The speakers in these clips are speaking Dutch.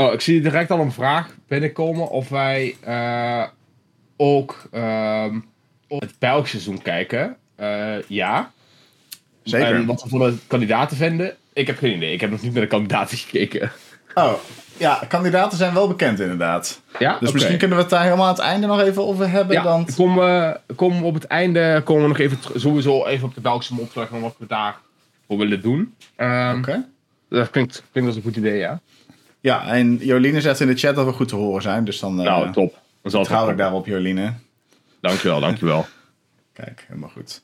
Oh, ik zie direct al een vraag binnenkomen of wij eh, ook ehm, op het Belgische seizoen kijken. Eh, ja. Zeker. En wat we van de kandidaten vinden, ik heb geen idee. Ik heb nog niet naar de kandidaten gekeken. Oh, ja, kandidaten zijn wel bekend inderdaad. Ja, Dus misschien kunnen we het daar helemaal aan het einde nog even over hebben. Ja, dan... kom, eh, kom op het einde komen we nog even sowieso even op de Belgische terug en wat we daarvoor willen doen. Ehm, Oké. Dat klinkt, klinkt als een goed idee, ja. Ja, en Joline zegt in de chat dat we goed te horen zijn. Dus dan eh nou, top. Dan zal trouw ik daarop, Joline. Dankjewel, dankjewel. Kijk, helemaal goed.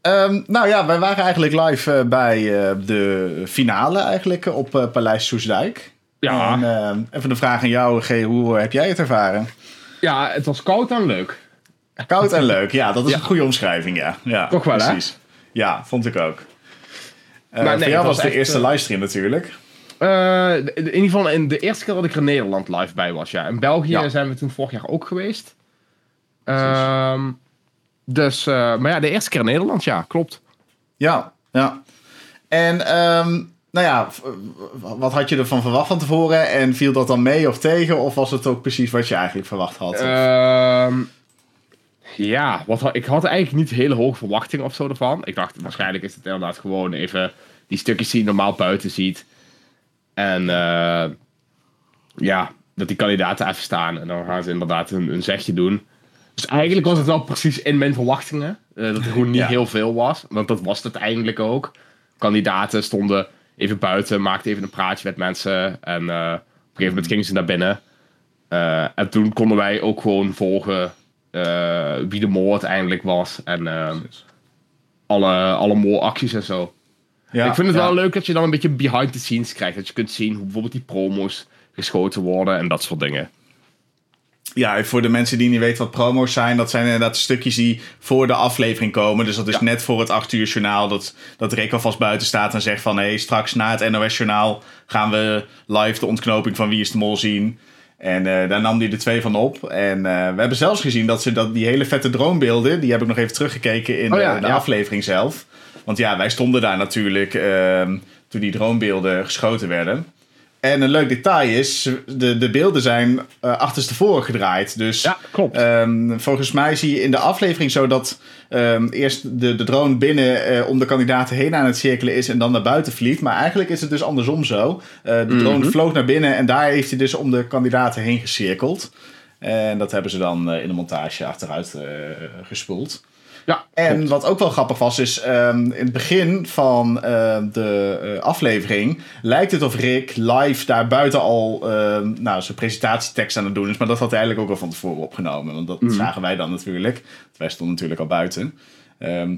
Ehm, nou ja, wij waren eigenlijk live eh, bij eh, de finale eigenlijk eh, op eh, Paleis Soesdijk. Ja. En, even de vraag aan jou, G. Hoe heb jij het ervaren? Ja, het was koud en leuk. Koud en leuk, ja, dat is Ja. een goede omschrijving, ja. ja Toch wel, hè? precies. Ja, vond ik ook. Eh Maar nee, voor jou was was de echt, eerste eh, livestream natuurlijk. Eh, in ieder geval in de eerste keer dat ik er Nederland live bij was, ja. In België Ja. zijn we toen vorig jaar ook geweest. Ehm, dus, eh, maar ja, de eerste keer in Nederland, ja, klopt. Ja, ja. En ehm, nou ja, wat had je ervan verwacht van tevoren? En viel dat dan mee of tegen? Of was het ook precies wat je eigenlijk verwacht had? Ehm, ja, wat, ik had eigenlijk niet hele hoge verwachtingen of zo ervan. Ik dacht, waarschijnlijk is het inderdaad gewoon even die stukjes die je normaal buiten ziet. En eh, ja, dat die kandidaten even staan. En dan gaan ze inderdaad hun, hun zegje doen. Dus eigenlijk was het wel precies in mijn verwachtingen. eh, dat er gewoon niet Ja. heel veel was. Want dat was het eigenlijk ook. Kandidaten stonden even buiten, maakten even een praatje met mensen. En eh, op een gegeven moment gingen ze naar binnen. En toen konden wij ook gewoon volgen wie de mol uiteindelijk was. En eh, alle, alle molacties en zo. Ja, ik vind het ja. wel leuk dat je dan een beetje behind the scenes krijgt. Dat je kunt zien hoe bijvoorbeeld die promos geschoten worden en dat soort dingen. Ja, voor de mensen die niet weten wat promo's zijn, dat zijn inderdaad stukjes die voor de aflevering komen. Dus dat is Ja. net voor het 8 uur journaal dat, dat Rick alvast buiten staat en zegt van... hé, hey, straks na het NOS journaal gaan we live de ontknoping van Wie is de Mol zien. En eh, daar nam hij er twee van op. En eh, we hebben zelfs gezien dat ze dat, die hele vette droombeelden... die heb ik nog even teruggekeken in Oh ja, de, de ja. aflevering zelf. Want ja, wij stonden daar natuurlijk ehm, toen die droombeelden geschoten werden. En een leuk detail is, de, de beelden zijn eh achterstevoren gedraaid. Dus Ja, klopt. ehm, volgens mij zie je in de aflevering zo dat ehm, eerst de, de drone binnen eh, om de kandidaten heen aan het cirkelen is en dan naar buiten vliegt. Maar eigenlijk is het dus andersom zo. Eh, de drone Mhm. vloog naar binnen en daar heeft hij dus om de kandidaten heen gezirkeld. En dat hebben ze dan in de montage achteruit gespoeld. Ja, En klopt. wat ook wel grappig was, is ehm, in het begin van ehm, de eh, aflevering lijkt het of Rick live daar buiten al ehm, nou, zijn presentatietekst aan het doen is. Maar dat had hij eigenlijk ook al van tevoren opgenomen. Want dat zagen wij dan natuurlijk. Want wij stonden natuurlijk al buiten.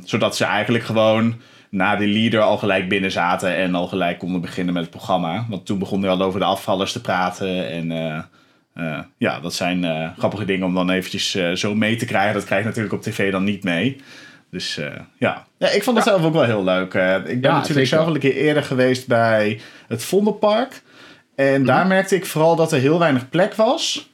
Zodat ze eigenlijk gewoon na de leader al gelijk binnen zaten en al gelijk konden beginnen met het programma. Want toen begon hij al over de afvallers te praten en... eh, ja, dat zijn eh, grappige dingen om dan eventjes eh, zo mee te krijgen. Dat krijg je natuurlijk op tv dan niet mee. Dus ja. ja, ik vond het zelf ook wel heel leuk. Ik ben Ja, natuurlijk zeker. zelf al een keer eerder geweest bij het Vondelpark. En daar merkte ik vooral dat er heel weinig plek was.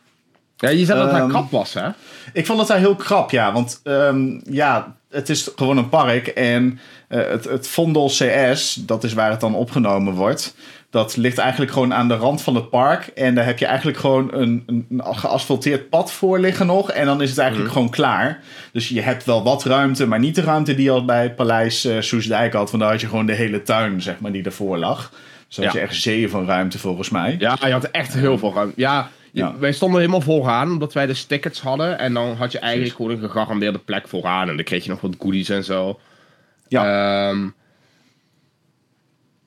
ja, je zei dat het ehm, krap was, hè? Ik vond het daar heel krap, ja. Want ehm, ja, het is gewoon een park. En het, het Vondel CS, dat is waar het dan opgenomen wordt. Dat ligt eigenlijk gewoon aan de rand van het park. En daar heb je eigenlijk gewoon een, een, geasfalteerd pad voor liggen nog. En dan is het eigenlijk gewoon klaar. Dus je hebt wel wat ruimte, maar niet de ruimte die je al bij het paleis eh Soesdijk had. Want daar had je gewoon de hele tuin, zeg maar, die daarvoor lag. Dus had Ja. je echt zeeën van ruimte volgens mij. Ja, je had echt heel veel ruimte. Ja, wij stonden helemaal vooraan, omdat wij dus tickets hadden. En dan had je eigenlijk gewoon een gegarandeerde plek vooraan. En dan kreeg je nog wat goodies en zo. Ja. Ehm,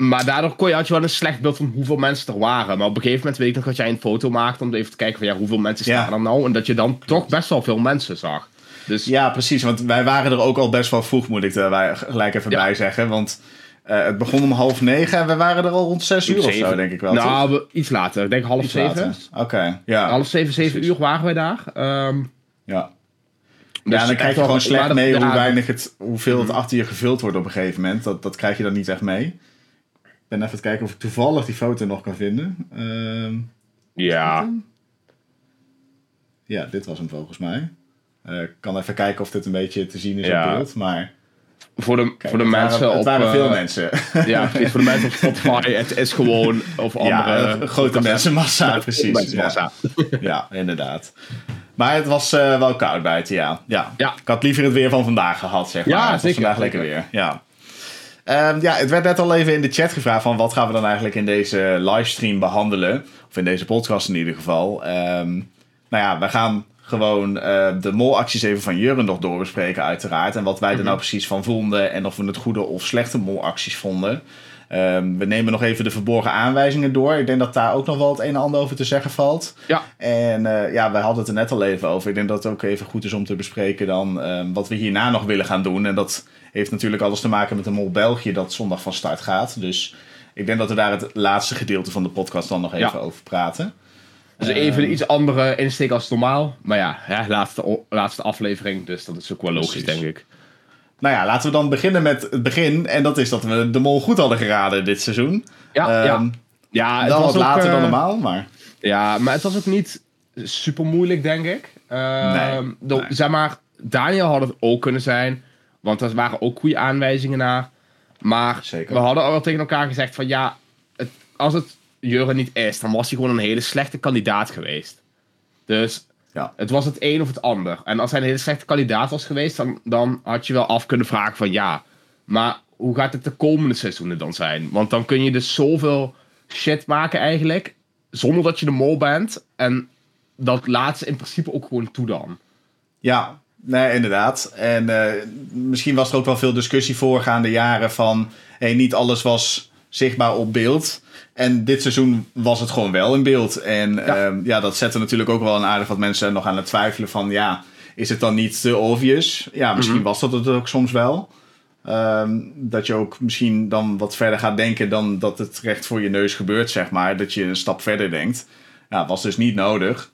maar daardoor kon je, had je wel een slecht beeld van hoeveel mensen er waren. Maar op een gegeven moment weet ik nog dat jij een foto maakte om even te kijken van ja, hoeveel mensen Ja. staan er nou. En dat je dan toch best wel veel mensen zag. Dus Ja, precies. Want wij waren er ook al best wel vroeg, moet ik er wij- gelijk even Ja. bij zeggen. Want eh, het begon om half negen en we waren er al rond zes uur of zo, denk ik wel. Nou, we- iets later. Ik denk half Iets zeven. Oké, ja. Half zeven, zeven Precies. uur waren wij daar. Ehm, ja. dus ja, en dan krijg je gewoon slecht mee hoe weinig het, hoeveel het achter je gevuld wordt op een gegeven moment. Dat, dat krijg je dan niet echt mee. Ben even te kijken of ik toevallig die foto nog kan vinden. Ehm, Ja. ja, dit was hem volgens mij. Eh, Ik kan even kijken of dit een beetje te zien is Ja. op beeld, maar... voor de, Kijk, voor de mensen waren, op... Het waren eh, veel mensen. Ja, precies, voor de mensen op Spotify. Het is gewoon... Of andere... ja, grote mensenmassa, precies. Mensenmassa. Ja. ja, inderdaad. Maar het was eh, wel koud buiten, ja. ja. Ja. Ik had liever het weer van vandaag gehad, zeg maar. Ja, het was zeker, vandaag lekker weer, ja. Ehm, ja, het werd net al even in de chat gevraagd van wat gaan we dan eigenlijk in deze livestream behandelen. Of in deze podcast in ieder geval. Ehm, nou ja, we gaan gewoon eh, de molacties even van Jurgen nog doorbespreken uiteraard. En wat wij er nou precies van vonden en of we het goede of slechte molacties vonden. Ehm, we nemen nog even de verborgen aanwijzingen door. Ik denk dat daar ook nog wel het een en ander over te zeggen valt. Ja. En eh, ja, we hadden het er net al even over. Ik denk dat het ook even goed is om te bespreken dan wat we hierna nog willen gaan doen. En dat heeft natuurlijk alles te maken met de Mol België dat zondag van start gaat. Dus ik denk dat we daar het laatste gedeelte van de podcast dan nog even Ja. over praten. Dus even een iets andere insteek als normaal. Maar ja, ja laatste, laatste aflevering. Dus dat is ook wel logisch, Precies. denk ik. Nou ja, laten we dan beginnen met het begin. En dat is dat we de Mol goed hadden geraden dit seizoen. Ja, Ehm, ja. ja het Wel was wat later dan eh, normaal, maar... Ja, maar het was ook niet super moeilijk, denk ik. Ehm, Nee, de- nee. Zeg maar, Daniel had het ook kunnen zijn. Want er waren ook goede aanwijzingen naar. Maar Zeker. we hadden al tegen elkaar gezegd van ja, het, als het Jurgen niet is, dan was hij gewoon een hele slechte kandidaat geweest. Dus Ja. het was het een of het ander. En als hij een hele slechte kandidaat was geweest, dan, dan had je wel af kunnen vragen van ja, maar hoe gaat het de komende seizoenen dan zijn? Want dan kun je dus zoveel shit maken eigenlijk, zonder dat je de mol bent. En dat laat ze in principe ook gewoon toe dan. Ja, nee, inderdaad. En eh, misschien was er ook wel veel discussie voorgaande jaren van... Hey, niet alles was zichtbaar op beeld. En dit seizoen was het gewoon wel in beeld. En Ja. ja, ja dat zette natuurlijk ook wel een aardig wat mensen nog aan het twijfelen van... Ja, is het dan niet te obvious? Ja, misschien Mhm. was dat het ook soms wel. Ehm, dat je ook misschien dan wat verder gaat denken dan dat het recht voor je neus gebeurt, zeg maar. Dat je een stap verder denkt. Ja, was dus niet nodig.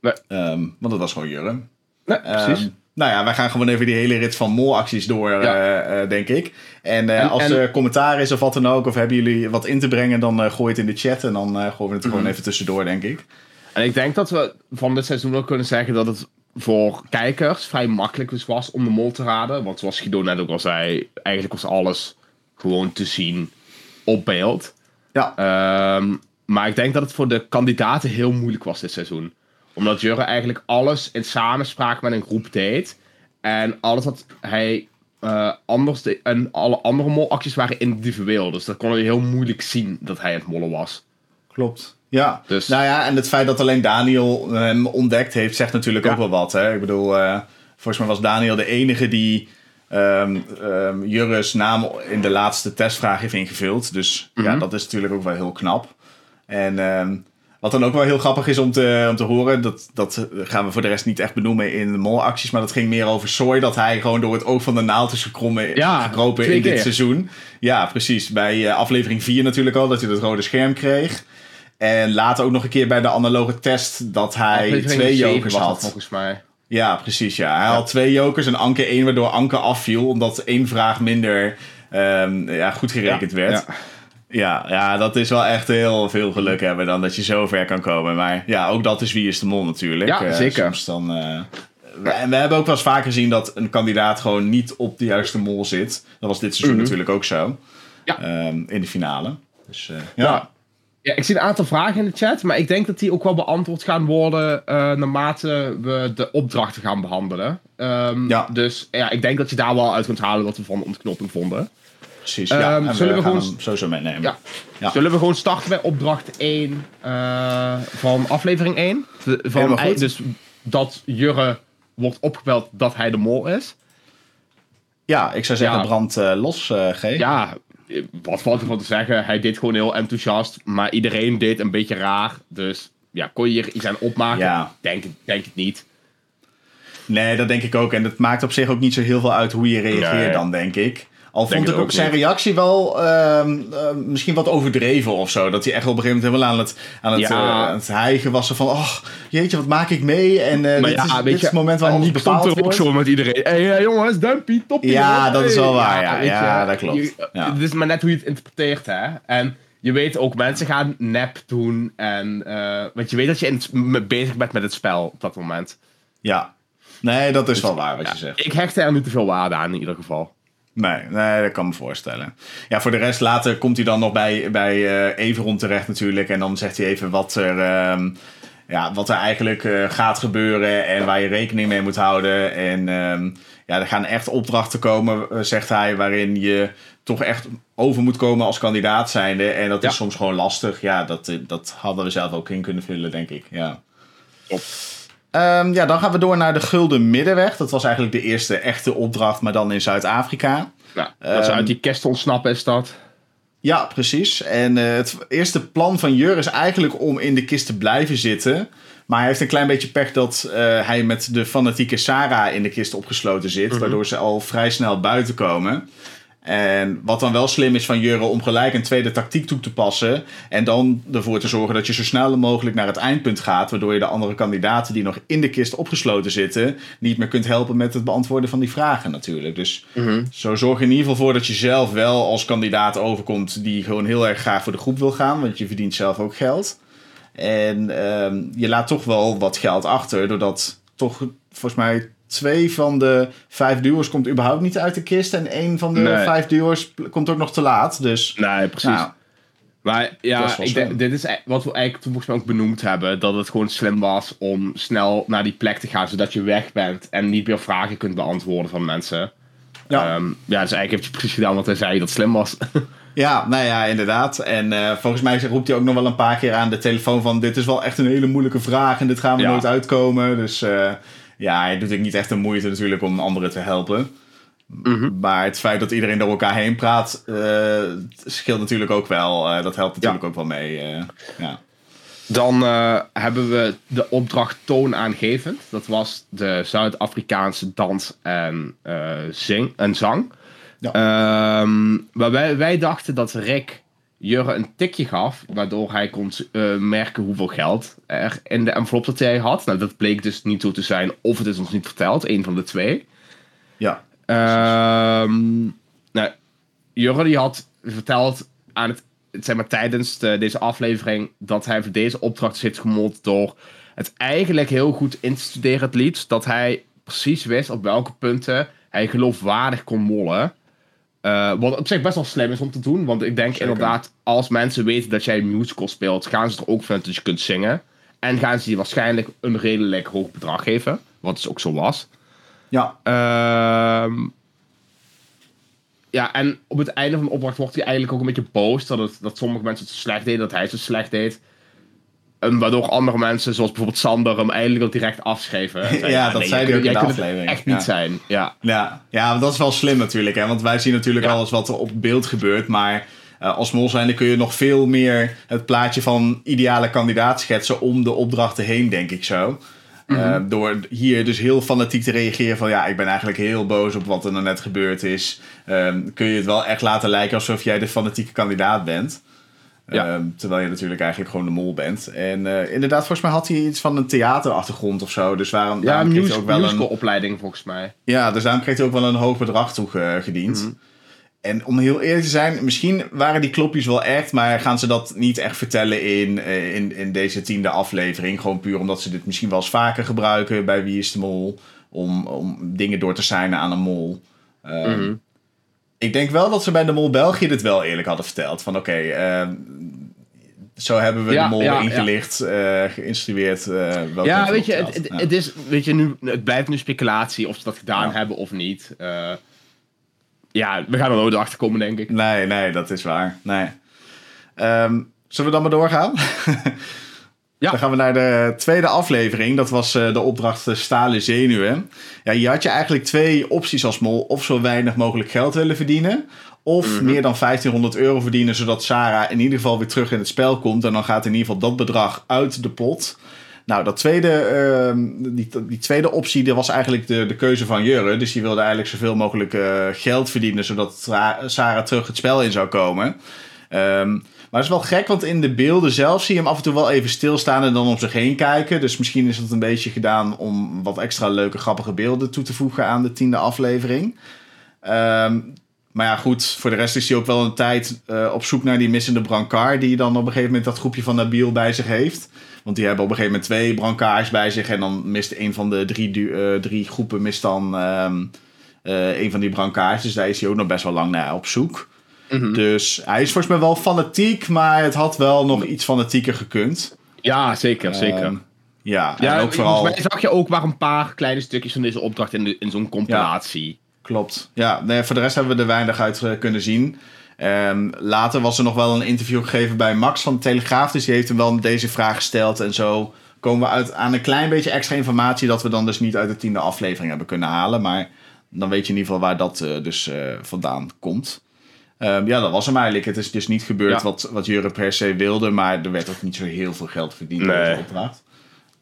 Nee. Ehm, want het was gewoon Jurgen. Nee, precies. Ehm, nou ja, wij gaan gewoon even die hele rit van molacties door, Ja. eh, eh, denk ik. En, eh, En- als en- er commentaar is of wat dan ook, of hebben jullie wat in te brengen, dan gooi het in de chat en dan gooien we het gewoon even tussendoor, denk ik. En ik denk dat we van dit seizoen ook kunnen zeggen dat het voor kijkers vrij makkelijk dus was om de mol te raden. Want zoals Guido net ook al zei, eigenlijk was alles gewoon te zien op beeld. Ja, Ehm, maar ik denk dat het voor de kandidaten heel moeilijk was dit seizoen. Omdat Jurre eigenlijk alles in samenspraak met een groep deed. En alles wat hij eh, anders deed. En alle andere molacties waren individueel. Dus dat kon je heel moeilijk zien dat hij het mollen was. klopt. Ja, Dus- nou ja, en het feit dat alleen Daniel hem ontdekt heeft, zegt natuurlijk Ja. ook wel wat. Hè? Ik bedoel, eh, volgens mij was Daniel de enige die ehm ehm, Jurre's naam in de laatste testvraag heeft ingevuld. Dus ja, Mhm. dat is natuurlijk ook wel heel knap. En ehm, wat dan ook wel heel grappig is om te, om te horen, dat, dat gaan we voor de rest niet echt benoemen in de molacties, maar dat ging meer over Soy, dat hij gewoon door het oog van de naald is gekrommen, Ja, gekropen in dit seizoen. Ja, precies. Bij eh, aflevering 4 natuurlijk al, dat hij dat rode scherm kreeg. En later ook nog een keer bij de analoge test dat hij Aflevering twee jokers had. volgens mij. Ja, precies. Ja. Hij had twee jokers en Anke één, waardoor Anke afviel omdat één vraag minder ehm, ja, goed gerekend Ja, werd. ja. Ja, ja, dat is wel echt heel veel geluk hebben dan dat je zo ver kan komen. Maar ja, ook dat is wie is de mol natuurlijk. Ja, Eh, zeker. Soms dan, eh, we- en we hebben ook wel eens vaker gezien dat een kandidaat gewoon niet op de juiste mol zit. Dat was dit seizoen Mhm. natuurlijk ook zo. Ja. Ehm, in de finale. Dus eh, ja. Ja. Ja, ik zie een aantal vragen in de chat, maar ik denk dat die ook wel beantwoord gaan worden naarmate we de opdrachten gaan behandelen. Ehm, Ja. Dus ja, ik denk dat je daar wel uit kunt halen wat we van de ontknoping vonden. Precies. Ehm, ja. Zullen we gewoon- sowieso meenemen. Ja. Ja. Zullen we gewoon starten bij opdracht 1 eh, van aflevering 1? De- van. Dus dat Jurre wordt opgebeld dat hij de mol is. Ja, ik zou zeggen Ja. brand eh, los, eh G. Ja, wat valt ervan te zeggen? Hij deed gewoon heel enthousiast, maar iedereen deed een beetje raar. Dus ja, kon je hier iets aan opmaken? Ja. Denk, denk het niet. Nee, dat denk ik ook. En het maakt op zich ook niet zo heel veel uit hoe je reageert Nee. dan, denk ik. Al Denk vond ik ook zijn niet. reactie wel ehm, eh, misschien wat overdreven of zo. Dat hij echt op een gegeven moment helemaal aan het, aan het, Ja. eh, aan het hijgen was. Van, oh, jeetje, wat maak ik mee? En eh, dit, ja, is, dit is het moment waar stond bepaald er ook wordt. zo met iedereen. Hé hey, jongens, duimpie, toppie. Ja, dat is wel waar, ja. Ja, dat klopt. Het is maar net hoe je het interpreteert, hè. En je weet ook, mensen gaan nep doen. En, eh, want je weet dat je in bezig bent met het spel op dat moment. Ja, nee, dat is wel waar wat je zegt. Ik hecht er nu te veel waarde aan, in ieder geval. Nee, nee, dat kan me voorstellen. Ja, voor de rest, later komt hij dan nog bij, bij uh, Everon terecht natuurlijk. En dan zegt hij even wat er, um, ja, wat er eigenlijk uh, gaat gebeuren en waar je rekening mee moet houden. En um, ja, er gaan echt opdrachten komen, uh, zegt hij, waarin je toch echt over moet komen als kandidaat zijnde. En dat ja. is soms gewoon lastig. Ja, dat, dat hadden we zelf ook in kunnen vullen, denk ik. Ja. Top. Um, ja, dan gaan we door naar de Gulden Middenweg. Dat was eigenlijk de eerste echte opdracht, maar dan in Zuid-Afrika. Ja, dat ze uit die kest ontsnappen is dat. Ja, precies. En uh, het eerste plan van Jur is eigenlijk om in de kist te blijven zitten. Maar hij heeft een klein beetje pech dat uh, hij met de fanatieke Sarah in de kist opgesloten zit. Mm -hmm. Waardoor ze al vrij snel buiten komen. En wat dan wel slim is van Jurre om gelijk een tweede tactiek toe te passen. En dan ervoor te zorgen dat je zo snel mogelijk naar het eindpunt gaat. Waardoor je de andere kandidaten die nog in de kist opgesloten zitten. niet meer kunt helpen met het beantwoorden van die vragen natuurlijk. Dus Mhm. mm -hmm. zo zorg je in ieder geval voor dat je zelf wel als kandidaat overkomt. die gewoon heel erg graag voor de groep wil gaan. Want je verdient zelf ook geld. En um, je laat toch wel wat geld achter. Doordat toch volgens mij twee van de vijf duo's komt überhaupt niet uit de kist. En één van de nee. vijf duo's komt ook nog te laat. Dus, nee, precies. Nou, maar ja, ik denk, dit is wat we eigenlijk volgens mij ook benoemd hebben. Dat het gewoon slim was om snel naar die plek te gaan. Zodat je weg bent en niet meer vragen kunt beantwoorden van mensen. Ja, um, ja dus eigenlijk heeft je precies gedaan wat hij zei dat slim was. Ja, nou ja, inderdaad. En uh, volgens mij roept hij ook nog wel een paar keer aan de telefoon van... dit is wel echt een hele moeilijke vraag en dit gaan we ja. nooit uitkomen. Dus uh, ja, hij doet ook niet echt de moeite natuurlijk om anderen te helpen. Mhm. Maar het feit dat iedereen door elkaar heen praat, uh, scheelt natuurlijk ook wel. Uh, dat helpt natuurlijk ja. ook wel mee. Uh, ja. Dan hebben we de opdracht toonaangevend. Dat was de Zuid-Afrikaanse dans en, zing en zang. Ja. Um, maar wij, wij dachten dat Rick Jurre een tikje gaf, waardoor hij kon uh, merken hoeveel geld er in de envelop dat hij had. Nou, dat bleek dus niet zo te zijn, of het is ons niet verteld, een van de twee. Ja. Um, nou, Jurre die had verteld aan het, zeg maar, tijdens de, deze aflevering dat hij voor deze opdracht zit gemold door het eigenlijk heel goed in te studeren, het lied. Dat hij precies wist op welke punten hij geloofwaardig kon mollen. Uh, wat op zich best wel slim is om te doen. Want ik denk Zeker. inderdaad, als mensen weten dat jij musical speelt, gaan ze er ook vinden dat je kunt zingen. En gaan ze je waarschijnlijk een redelijk hoog bedrag geven. Wat dus ook zo was. Ja. Uh, ja, en op het einde van de opdracht wordt hij eigenlijk ook een beetje boos dat, het, dat sommige mensen het zo slecht deden, dat hij het zo slecht deed. En waardoor andere mensen, zoals bijvoorbeeld Sander, hem eigenlijk al direct afschreven. ja, ja, dat nee, zei hij ook in de aflevering. echt niet ja. zijn, ja. ja. Ja, dat is wel slim natuurlijk, hè. Want wij zien natuurlijk ja. alles wat er op beeld gebeurt, maar... Uh, als mol zijnde kun je nog veel meer het plaatje van ideale kandidaat schetsen om de opdrachten heen, denk ik zo. Mm -hmm. uh, door hier dus heel fanatiek te reageren van ja, ik ben eigenlijk heel boos op wat er nou net gebeurd is. Uh, kun je het wel echt laten lijken alsof jij de fanatieke kandidaat bent. Ja. Um, terwijl je natuurlijk eigenlijk gewoon de mol bent. En uh, inderdaad, volgens mij had hij iets van een theaterachtergrond of zo. Dus waarom, ja, een music, ook wel een opleiding volgens mij. Ja, dus daarom kreeg hij ook wel een hoog bedrag toegediend. Mm -hmm. En om heel eerlijk te zijn, misschien waren die klopjes wel echt, maar gaan ze dat niet echt vertellen in, in, in deze tiende aflevering. Gewoon puur omdat ze dit misschien wel eens vaker gebruiken bij Wie is de Mol. Om, om dingen door te signen aan een mol. Um, mm -hmm. Ik denk wel dat ze bij de Mol België dit wel eerlijk hadden verteld. Van oké, okay, uh, zo hebben we ja, de mol ja, ingelicht, ja. Uh, geïnstrueerd. Uh, ja, weet je, het, het, het, is, weet je nu, het blijft nu speculatie of ze dat gedaan hebben of niet. Uh, ja, we gaan er nooit achter komen, denk ik. Nee, nee, dat is waar. Nee. Um, zullen we dan maar doorgaan? Ja. Dan gaan we naar de tweede aflevering. Dat was uh, de opdracht uh, Stalen Zenuwen. Ja, hier had je eigenlijk twee opties als mol. Of zo weinig mogelijk geld willen verdienen. Of mm -hmm. meer dan 1500 euro verdienen. Zodat Sarah in ieder geval weer terug in het spel komt. En dan gaat in ieder geval dat bedrag uit de pot. Nou, dat tweede, uh, die, die tweede optie dat was eigenlijk de, de keuze van Jurre. Dus die wilde eigenlijk zoveel mogelijk uh, geld verdienen. Zodat Sarah terug het spel in zou komen. Um, maar het is wel gek, want in de beelden zelf zie je hem af en toe wel even stilstaan en dan om zich heen kijken. Dus misschien is het een beetje gedaan om wat extra leuke, grappige beelden toe te voegen aan de tiende aflevering. Um, maar ja, goed, voor de rest is hij ook wel een tijd uh, op zoek naar die missende brancard. Die dan op een gegeven moment dat groepje van Nabil bij zich heeft. Want die hebben op een gegeven moment twee brancards bij zich. En dan mist een van de drie, uh, drie groepen mist dan um, eh, een van die brancards. Daar is hij ook nog best wel lang naar op zoek. Mhm. Dus hij is volgens mij wel fanatiek, maar het had wel nog iets fanatieker gekund. Ja, zeker, zeker. Ehm, ja, ja, en ook vooral... volgens mij zag je ook maar een paar kleine stukjes van deze opdracht in, de, in zo'n compilatie. Klopt. Ja, nee, voor de rest hebben we er weinig uit eh, kunnen zien. Ehm, later was er nog wel een interview gegeven bij Max van de Telegraaf. Dus die heeft hem wel deze vraag gesteld. En zo komen we uit aan een klein beetje extra informatie... dat we dan dus niet uit de tiende aflevering hebben kunnen halen. Maar dan weet je in ieder geval waar dat eh, dus eh, vandaan komt. Ehm, ja, dat was hem eigenlijk. Het is dus niet gebeurd Ja. wat, wat Jurre per se wilde... maar er werd ook niet zo heel veel geld verdiend met Nee. deze opdracht.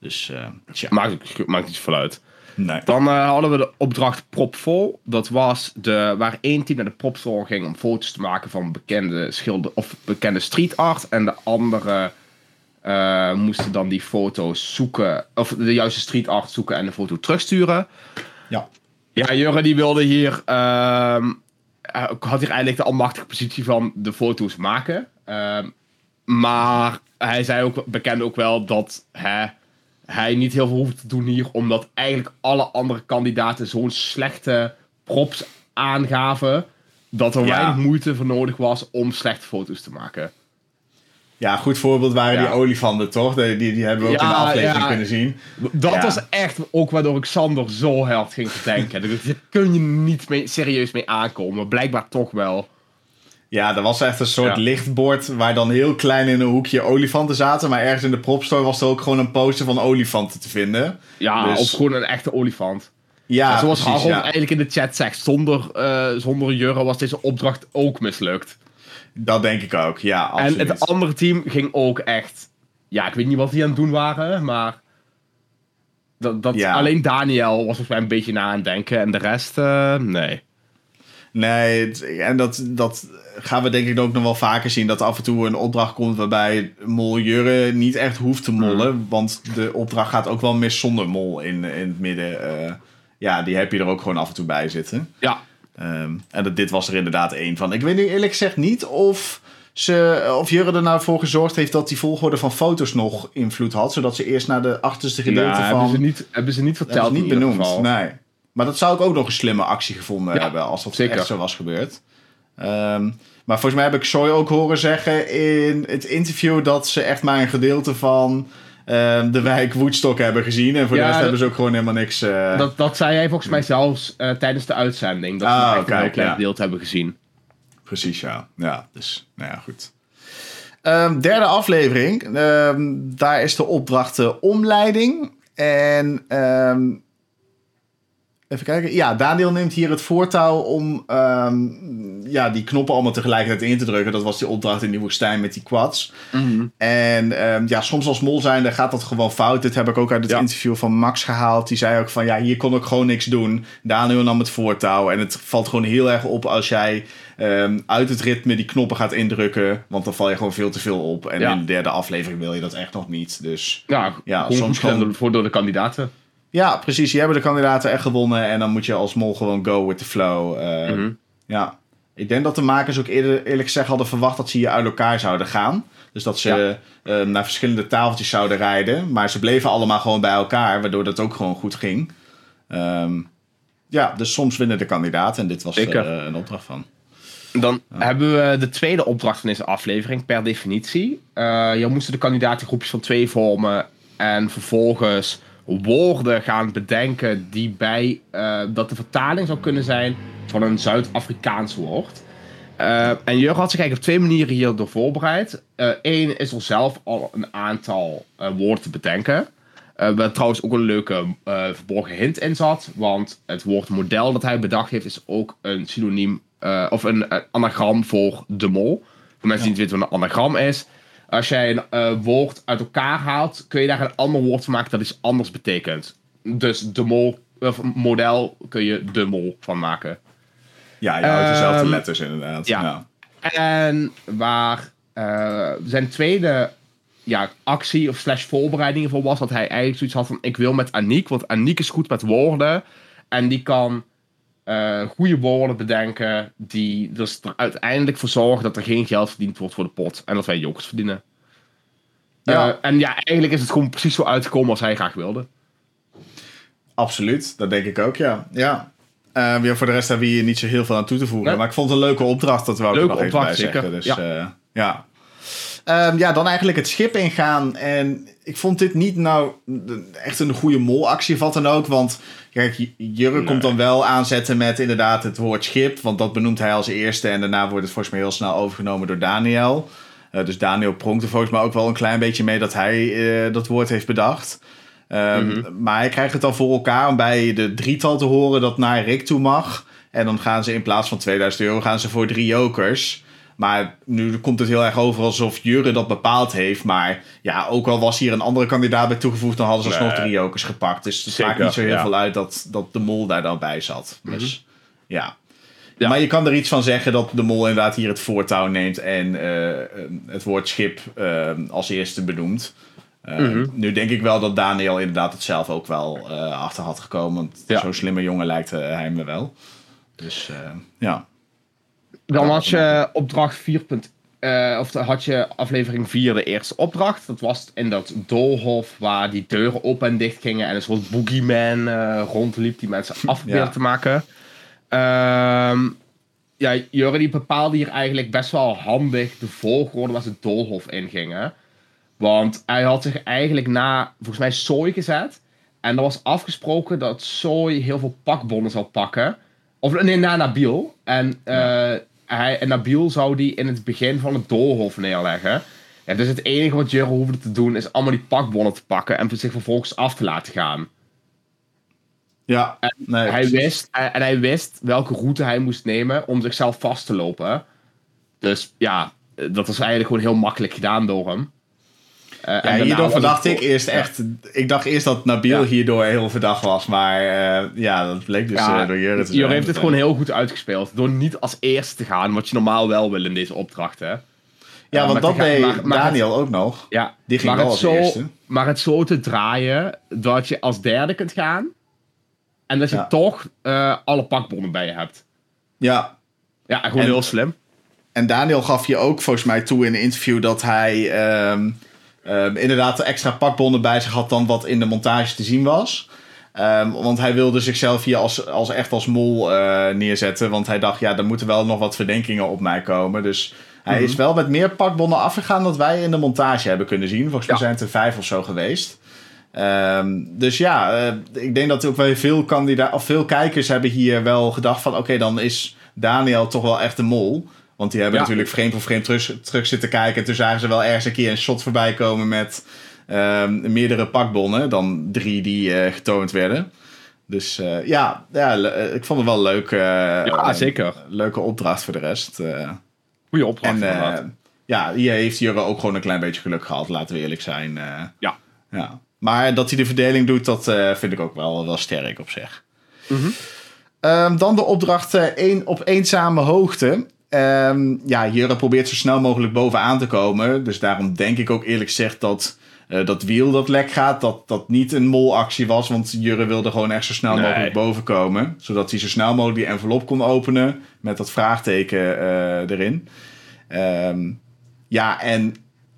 Dus, eh tja. Maakt, maakt niet zoveel uit. Nee. Dan eh, hadden we de opdracht Propvol. Dat was de, waar één team naar de Propvol ging om foto's te maken van bekende schilder of bekende street art. En de andere eh, moesten dan die foto's zoeken, of de juiste street art zoeken en de foto terugsturen. Ja. Ja, Jurre die wilde hier, ehm, eh, had hier eigenlijk de almachtige positie van de foto's maken. Ehm, maar hij zei ook, bekende ook wel dat hè, hij niet heel veel hoeft te doen hier, omdat eigenlijk alle andere kandidaten zo'n slechte props aangaven, dat er Ja. weinig moeite voor nodig was om slechte foto's te maken. Ja, goed voorbeeld waren die olifanten, toch? Die, die, die hebben we ook in de aflevering kunnen zien. Dat was echt ook waardoor ik Sander zo hard ging verdenken. Daar kun je niet mee, serieus mee aankomen, blijkbaar toch wel. Ja, er was echt een soort Ja. lichtbord waar dan heel klein in een hoekje olifanten zaten. Maar ergens in de propstore was er ook gewoon een poster van olifanten te vinden. Ja, Dus- of gewoon een echte olifant. Ja, Zoals precies, ja. eigenlijk in de chat zegt, zonder, eh zonder Jurre was deze opdracht ook mislukt. Dat denk ik ook, ja, absoluut. En het andere team ging ook echt... Ja, ik weet niet wat die aan het doen waren, maar... Dat, dat, Ja. Alleen Daniel was volgens mij een beetje na aan het denken en de rest, eh, nee. Nee, en dat, dat gaan we denk ik ook nog wel vaker zien. Dat af en toe een opdracht komt waarbij mol Jurre niet echt hoeft te mollen. Hmm. Want de opdracht gaat ook wel mis zonder mol in, in het midden. eh, ja, die heb je er ook gewoon af en toe bij zitten. Ja, Ehm, en dat, dit was er inderdaad één van. Ik weet nu eerlijk gezegd niet of, ze, of Jurre er nou voor gezorgd heeft dat die volgorde van foto's nog invloed had. Zodat ze eerst naar de achterste gedeelte nou, van... hebben, ze niet, hebben ze niet verteld is niet benoemd. Nee. Maar dat zou ik ook nog een slimme actie gevonden Ja, hebben als dat zeker. echt zo was gebeurd. Ehm, maar volgens mij heb ik Soy ook horen zeggen in het interview dat ze echt maar een gedeelte van ehm, de wijk Woodstock hebben gezien. En voor Ja, de rest hebben ze ook gewoon helemaal niks. eh, Dat, dat zei hij volgens mij zelfs eh, tijdens de uitzending. Dat Ah, ze oké, een heel klein ja. gedeelte hebben gezien. Precies, ja. Ja, dus, nou ja, goed. Ehm, derde aflevering. Ehm, daar is de opdracht eh, omleiding. En ehm, even kijken. Ja, Daniel neemt hier het voortouw om ehm, ja, die knoppen allemaal tegelijkertijd in te drukken. Dat was die opdracht in die woestijn met die quads. En ehm, ja, soms als mol zijnde gaat dat gewoon fout. Dit heb ik ook uit het Ja. interview van Max gehaald. Die zei ook van, ja, hier kon ik gewoon niks doen. Daniel nam het voortouw. En het valt gewoon heel erg op als jij ehm, uit het ritme die knoppen gaat indrukken. Want dan val je gewoon veel te veel op. En Ja. in de derde aflevering wil je dat echt nog niet. Dus Ja, soms gewoon- voor door de kandidaten. Ja, precies. Je hebben de kandidaten echt gewonnen. En dan moet je als mol gewoon go with the flow. Eh, Mhm. Ja. Ik denk dat de makers ook eerder, eerlijk gezegd hadden verwacht dat ze hier uit elkaar zouden gaan. Dus dat ze eh, naar verschillende tafeltjes zouden rijden. Maar ze bleven allemaal gewoon bij elkaar, waardoor dat ook gewoon goed ging. Ehm, ja, dus soms winnen de kandidaten. En dit was eh, een opdracht van. Dan hebben we de tweede opdracht van deze aflevering, per definitie. Je moesten de kandidaten groepjes van twee vormen. En vervolgens woorden gaan bedenken die bij eh, dat de vertaling zou kunnen zijn van een Zuid-Afrikaans woord. Eh, en Jurgen had zich eigenlijk op twee manieren hierdoor voorbereid. Eén is er zelf al een aantal eh, woorden te bedenken. Eh waar trouwens ook een leuke eh, verborgen hint in zat. Want het woord model dat hij bedacht heeft is ook een synoniem eh, of een, eh, anagram voor de mol. Voor mensen die niet weten wat een anagram is. Als jij een eh, woord uit elkaar haalt, kun je daar een ander woord van maken dat iets anders betekent. Dus de mol, of model kun je de mol van maken. Ja, je houdt dezelfde Ehm, letters inderdaad. ja. En waar eh, zijn tweede ja, actie of slash voorbereiding voor was, dat hij eigenlijk zoiets had van ik wil met Aniek, want Aniek is goed met woorden en die kan eh, goede woorden bedenken die dus er uiteindelijk voor zorgen dat er geen geld verdiend wordt voor de pot en dat wij jokers verdienen. Ja. Eh, en ja, eigenlijk is het gewoon precies zo uitgekomen als hij graag wilde. Absoluut, dat denk ik ook, ja. ja. Eh, ja, voor de rest hebben we hier niet zo heel veel aan toe te voegen. Nee. Maar ik vond het een leuke opdracht, dat wou ik er Leuke nog even bij opdracht, zeggen. zeker. Dus, Ja. ja. Ja. Ehm, ja, dan eigenlijk het schip ingaan. En ik vond dit niet nou echt een goede molactie of wat dan ook. Want kijk, Jurre Nee. komt dan wel aanzetten met inderdaad het woord schip. Want dat benoemt hij als eerste. En daarna wordt het volgens mij heel snel overgenomen door Daniel. Eh, dus Daniel pronkt er volgens mij ook wel een klein beetje mee dat hij eh, dat woord heeft bedacht. Ehm, Mhm. Maar hij krijgt het dan voor elkaar om bij de drietal te horen dat naar Rick toe mag. En dan gaan ze in plaats van 2000 euro gaan ze voor drie jokers. Maar nu komt het heel erg over alsof Jurre dat bepaald heeft. Maar ja, ook al was hier een andere kandidaat bij toegevoegd, dan hadden ze alsnog Nee. drie jokers gepakt. Dus het Zeker, maakt niet zo heel ja. veel uit dat, dat de mol daar dan bij zat. Dus ja. Ja. Maar je kan er iets van zeggen dat de mol inderdaad hier het voortouw neemt en eh, eh, het woord schip eh, als eerste benoemt. Mhm. Nu denk ik wel dat Daniel inderdaad het zelf ook wel achter had gekomen. Want Ja. zo'n slimme jongen lijkt hij me wel. Dus ja. Dan had je opdracht 4. eh, of had je aflevering 4, de eerste opdracht. Dat was in dat doolhof waar die deuren open en dicht gingen. En een soort boogeyman eh rondliep die mensen af probeerde Ja. te maken. Ehm ja, Jurre die bepaalde hier eigenlijk best wel handig de volgorde waar ze het doolhof ingingen. Want hij had zich eigenlijk na, volgens mij, Sooi gezet. En er was afgesproken dat Sooi heel veel pakbonnen zou pakken. Of nee, na Nabil. En, eh, hij, en Nabil zou die in het begin van het doolhof neerleggen. Ja, dus het enige wat Jurre hoefde te doen is allemaal die pakbonnen te pakken en zich vervolgens af te laten gaan. Ja, nee, Hij precies. wist, en hij wist welke route hij moest nemen om zichzelf vast te lopen. Dus ja, dat was eigenlijk gewoon heel makkelijk gedaan door hem. En Ja, daarna hierdoor verdacht ik eerst Ja. echt... Ik dacht eerst dat Nabil Ja. hierdoor heel verdacht was. Maar eh, ja, dat bleek dus Ja, eh, door Jurre te zijn. Jurre heeft het gewoon heel goed uitgespeeld. Door niet als eerste te gaan, wat je normaal wel wil in deze opdrachten. Ja, Eh, want dat deed het- Daniel ook nog. Ja, Die ging maar wel het als zo, eerste. Maar het zo te draaien dat je als derde kunt gaan. En dat je Ja. toch alle pakbonnen bij je hebt. Ja, Ja, gewoon En- heel slim. En Daniel gaf je ook volgens mij toe in een interview dat hij ehm, ehm, inderdaad extra pakbonnen bij zich had dan wat in de montage te zien was. Ehm, want hij wilde zichzelf hier als, als echt als mol eh, neerzetten. Want hij dacht, ja, er moeten wel nog wat verdenkingen op mij komen. Dus hij Mhm. is wel met meer pakbonnen afgegaan dan wij in de montage hebben kunnen zien. Volgens mij Ja. zijn het er vijf of zo geweest. Ehm, dus ja, eh, ik denk dat ook wel veel, of veel kijkers hebben hier wel gedacht van... oké, dan is Daniel toch wel echt de mol. Want die hebben Ja. natuurlijk frame voor frame terug, terug zitten kijken. En toen zagen ze wel ergens een keer een shot voorbij komen met ehm, meerdere pakbonnen dan drie die eh, getoond werden. Dus eh, ja, ja, eh, ik vond het wel leuk. Ja, zeker. Leuke opdracht voor de rest. Goeie opdracht. en ja, hier heeft Jurre ook gewoon een klein beetje geluk gehad, laten we eerlijk zijn. ja. ja. Maar dat hij de verdeling doet, dat vind ik ook wel, wel sterk op zich. Mhm. Ehm, dan de opdracht eh, één op eenzame hoogte. Ehm, ja, Jurre probeert zo snel mogelijk bovenaan te komen. Dus daarom denk ik ook eerlijk gezegd dat eh, dat wiel dat lek gaat, dat dat niet een molactie was. Want Jurre wilde gewoon echt zo snel Nee. mogelijk boven komen. Zodat hij zo snel mogelijk die envelop kon openen met dat vraagteken eh, erin. Ehm, ja, en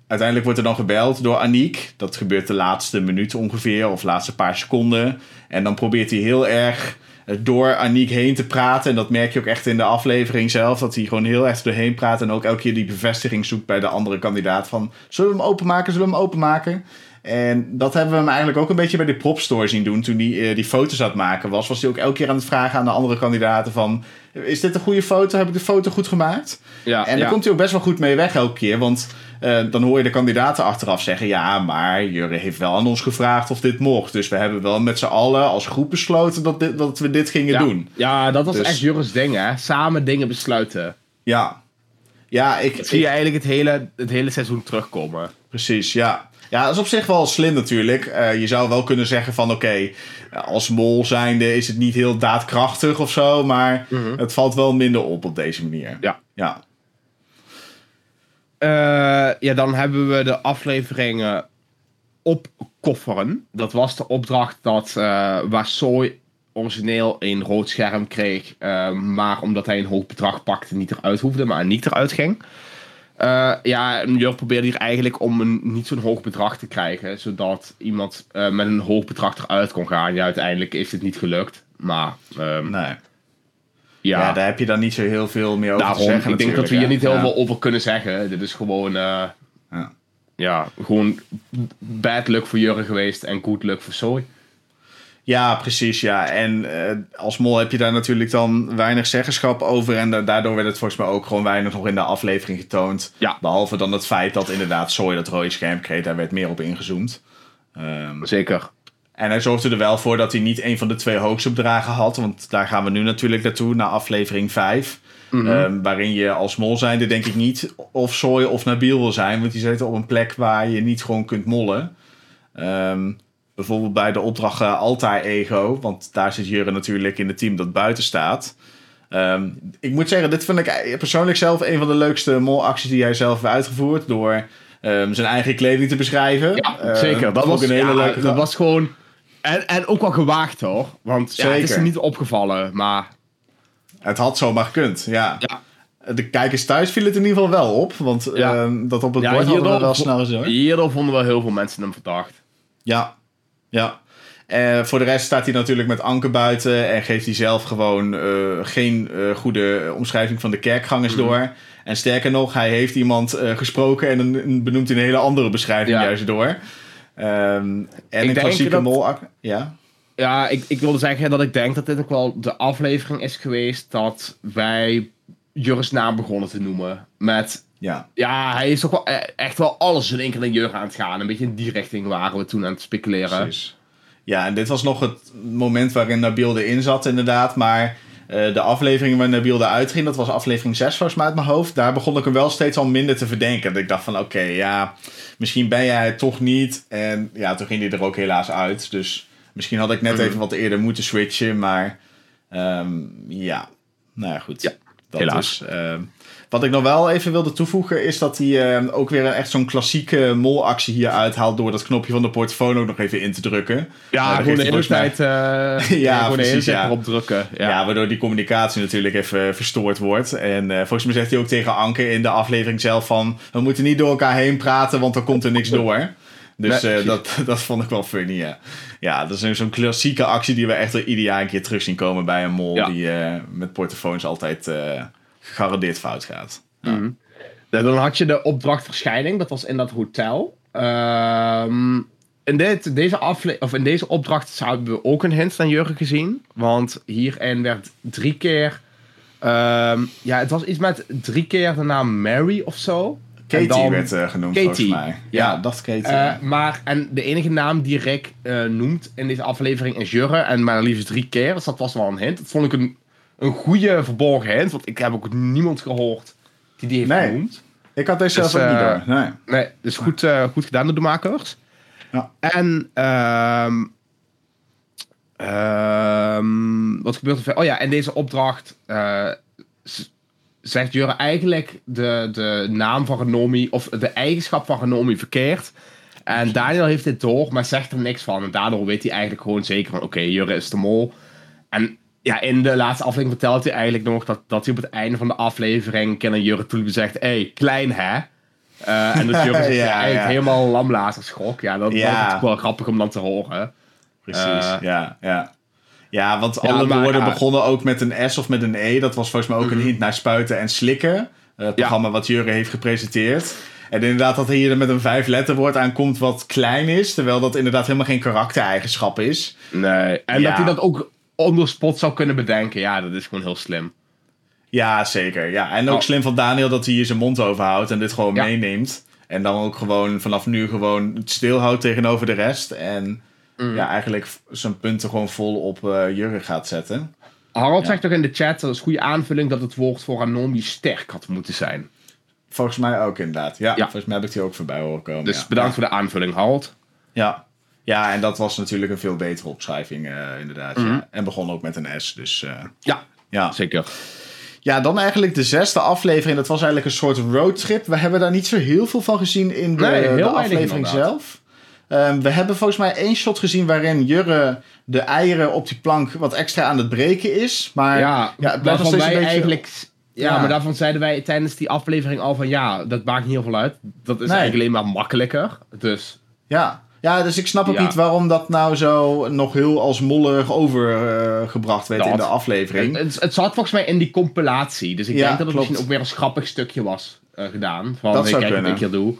uiteindelijk wordt er dan gebeld door Aniek. Dat gebeurt de laatste minuut ongeveer, of laatste paar seconden. En dan probeert hij heel erg door Aniek heen te praten. En dat merk je ook echt in de aflevering zelf. Dat hij gewoon heel erg doorheen praat. En ook elke keer die bevestiging zoekt bij de andere kandidaat. Van, zullen we hem openmaken? Zullen we hem openmaken? En dat hebben we hem eigenlijk ook een beetje bij de propstore zien doen. Toen hij eh, die foto's aan het maken was, was hij ook elke keer aan het vragen aan de andere kandidaten van... Is dit een goede foto? Heb ik de foto goed gemaakt? Ja, En daar ja. komt hij ook best wel goed mee weg elke keer. Want eh, dan hoor je de kandidaten achteraf zeggen... Ja, maar Jurre heeft wel aan ons gevraagd of dit mocht. Dus we hebben wel met z'n allen als groep besloten dat, dit, dat we dit gingen ja. doen. Ja, dat was Dus- echt Jurre's ding, hè. Samen dingen besluiten. Ja, ja ik, Dat zie je eigenlijk het hele, het hele seizoen terugkomen. precies, ja. Ja, dat is op zich wel slim natuurlijk. Eh, je zou wel kunnen zeggen van oké, als mol zijnde is het niet heel daadkrachtig of zo. Maar Mhm. het valt wel minder op op deze manier. Ja. Ja, ja, dan hebben we de afleveringen opkofferen. Dat was de opdracht dat uh, waar Soy origineel een rood scherm kreeg, uh, maar omdat hij een hoog bedrag pakte, niet eruit hoefde, maar niet eruit ging. Uh, ja, Jurk probeerde hier eigenlijk om een niet zo'n hoog bedrag te krijgen, zodat iemand met een hoog bedrag eruit kon gaan. Ja, uiteindelijk is het niet gelukt, maar um, nee. Ja. Ja, daar heb je dan niet zo heel veel meer over te zeggen Ik denk dat we hier niet heel ja. veel over kunnen zeggen. Dit is gewoon, eh, Ja. ja, gewoon bad luck voor Jurre geweest en good luck voor Zoe. Ja, precies, ja. En eh, als mol heb je daar natuurlijk dan weinig zeggenschap over. En da- daardoor werd het volgens mij ook gewoon weinig nog in de aflevering getoond. Behalve dan het feit dat inderdaad Zoe dat rode scherm kreeg. Daar werd meer op ingezoomd. Ehm, Zeker. En hij zorgde er wel voor dat hij niet een van de twee hoogstopdragen had. Want daar gaan we nu natuurlijk naartoe, naar aflevering 5. Mhm. Ehm, waarin je als mol zijnde denk ik niet of Zoe of Nabil wil zijn. Want die zitten op een plek waar je niet gewoon kunt mollen. Ehm, bijvoorbeeld bij de opdracht eh, Altair Ego. Want daar zit Jurre natuurlijk in het team dat buiten staat. Ehm, ik moet zeggen, dit vind ik persoonlijk zelf een van de leukste molacties die hij zelf heeft uitgevoerd. Door ehm, zijn eigen kleding te beschrijven. Ja, zeker. Dat was, ik een hele ja, leuke dat was gewoon... En, en ook wel gewaagd hoor. Want ja, het is Zeker. er niet opgevallen, maar... Het had zomaar gekund, ja. Ja. De kijkers thuis viel het in ieder geval wel op. Want Ja. ehm, dat op het bord hadden we wel snel gezien. hoor. Hierdoor vonden wel heel veel mensen hem verdacht. Ja, ja. Eh, voor de rest staat hij natuurlijk met Anke buiten en geeft hij zelf gewoon eh, geen eh, goede omschrijving van de kerkgangers Mhm. door. En sterker nog, hij heeft iemand gesproken en dan een- benoemt hij een hele andere beschrijving Ja. juist door. Ehm, en een denk klassieke dat- mol... Ja? Ja, ik, ik wilde zeggen dat ik denk dat dit ook wel de aflevering is geweest dat wij Jur's naam begonnen te noemen. Met, Ja. ja, hij is toch wel e- echt wel alles in één keer naar Jur aan het gaan. Een beetje in die richting waren we toen aan het speculeren. Precies. Ja, en dit was nog het moment waarin Nabil erin zat, inderdaad. Maar eh, de aflevering waar Nabil eruit ging, dat was aflevering 6 volgens mij uit mijn hoofd. Daar begon ik hem wel steeds al minder te verdenken. Dat ik dacht van, oké, ja, misschien ben jij het toch niet. En ja, toen ging hij er ook helaas uit. Dus misschien had ik net Mhm. even wat eerder moeten switchen. Maar ehm, ja, nou ja, goed. Ja, Dat helaas. dus, ehm, wat ik nog wel even wilde toevoegen is dat hij ehm, ook weer een, echt zo'n klassieke molactie hier uithaalt door dat knopje van de portofoon ook nog even in te drukken. Ja, daar gewoon de geeft hij hele tijd, eh, Ja, gewoon de precies, ja. erop drukken. Ja. Ja. waardoor die communicatie natuurlijk even verstoord wordt. En eh, volgens mij zegt hij ook tegen Anke in de aflevering zelf van... We moeten niet door elkaar heen praten, want dan komt er niks door. Dus eh, dat, dat vond ik wel funny, ja. Ja, dat is zo'n klassieke actie die we echt wel ieder jaar een keer terug zien komen bij een mol... Ja. die eh, met portofoons altijd eh, gegarandeerd fout gaat. Mhm. Ja, Dan had je de opdrachtverschijning, dat was in dat hotel. Ehm, in, dit, deze afle of in deze opdracht hebben we ook een hint naar Jurgen gezien. Want hierin werd drie keer. ehm, ja, het was iets met drie keer de naam Mary of zo. Katie dan- werd eh, genoemd Katie, volgens mij. Ja, ja. dat Katie. Eh, maar, en de enige naam die Rick eh, noemt in deze aflevering is Jurre. En maar liefst drie keer. Dus dat was wel een hint. Dat vond ik een, een goede verborgen hint. Want ik heb ook niemand gehoord die die heeft Nee. genoemd. ik had deze zelf dus, ook niet eh, door. Nee. Nee, dus goed, eh, goed gedaan door de makers. Ja. En ehm, ehm, wat gebeurt er? Oh ja, en deze opdracht eh, zegt Jurre eigenlijk de, de naam van Renomi, of de eigenschap van Renomi verkeerd. En Daniel heeft dit door, maar zegt er niks van. En daardoor weet hij eigenlijk gewoon zeker van, oké, Jurre is de mol. En ja, in de laatste aflevering vertelt hij eigenlijk nog dat, dat hij op het einde van de aflevering Ken en Jurre toe zegt, hé, hey, klein hè? Eh, en dat Jurre zich Ja, eigenlijk ja. helemaal lamlazer schrok. Ja, dat, Ja. dat is wel grappig om dan te horen. Precies, Eh, ja, ja. Ja, want alle maar, woorden begonnen ook met een S of met een E. Dat was volgens mij ook een Mhm. hint naar spuiten en slikken. Eh, het programma wat Jurre heeft gepresenteerd. En inderdaad dat hij hier met een vijf letterwoord aankomt wat klein is. Terwijl dat inderdaad helemaal geen karaktereigenschap is. Nee. En dat hij dat ook on the spot zou kunnen bedenken. Ja, dat is gewoon heel slim. Ja, zeker. Ja, en ook Oh. slim van Daniel dat hij hier zijn mond overhoudt en dit gewoon Ja. meeneemt. En dan ook gewoon vanaf nu gewoon het stilhoudt tegenover de rest. En Mm. ja, eigenlijk zijn punten gewoon vol op eh Jurre gaat zetten. Harold Ja. zegt toch in de chat, dat is een goede aanvulling, dat het woord voor Anomi sterk had moeten zijn. Volgens mij ook inderdaad. Ja, Ja. volgens mij heb ik die ook voorbij horen komen. Dus bedankt voor de aanvulling, Harold. Ja. Ja, en dat was natuurlijk een veel betere opschrijving, eh, inderdaad. Mhm. ja. En begon ook met een S, dus eh, Ja, ja. zeker. Ja, dan eigenlijk de zesde aflevering. Dat was eigenlijk een soort roadtrip. We hebben daar niet zo heel veel van gezien in de, Nee, de aflevering zelf. Ehm, we hebben volgens mij één shot gezien waarin Jurre de eieren op die plank wat extra aan het breken is. Maar Ja, ja, het blijft nog steeds wij een beetje... eigenlijk... Ja, Ja. maar daarvan zeiden wij tijdens die aflevering al van ja, dat maakt niet heel veel uit. Dat is Nee. eigenlijk alleen maar makkelijker. Dus Ja, Ja, dus ik snap ook Ja. niet waarom dat nou zo nog heel als mollig overgebracht werd in de aflevering. Het, het, het zat volgens mij in die compilatie. Dus ik Ja, denk dat het klopt. misschien ook weer een grappig stukje was eh, gedaan. Van, Dat hey, zou kijk wat ik hier doe.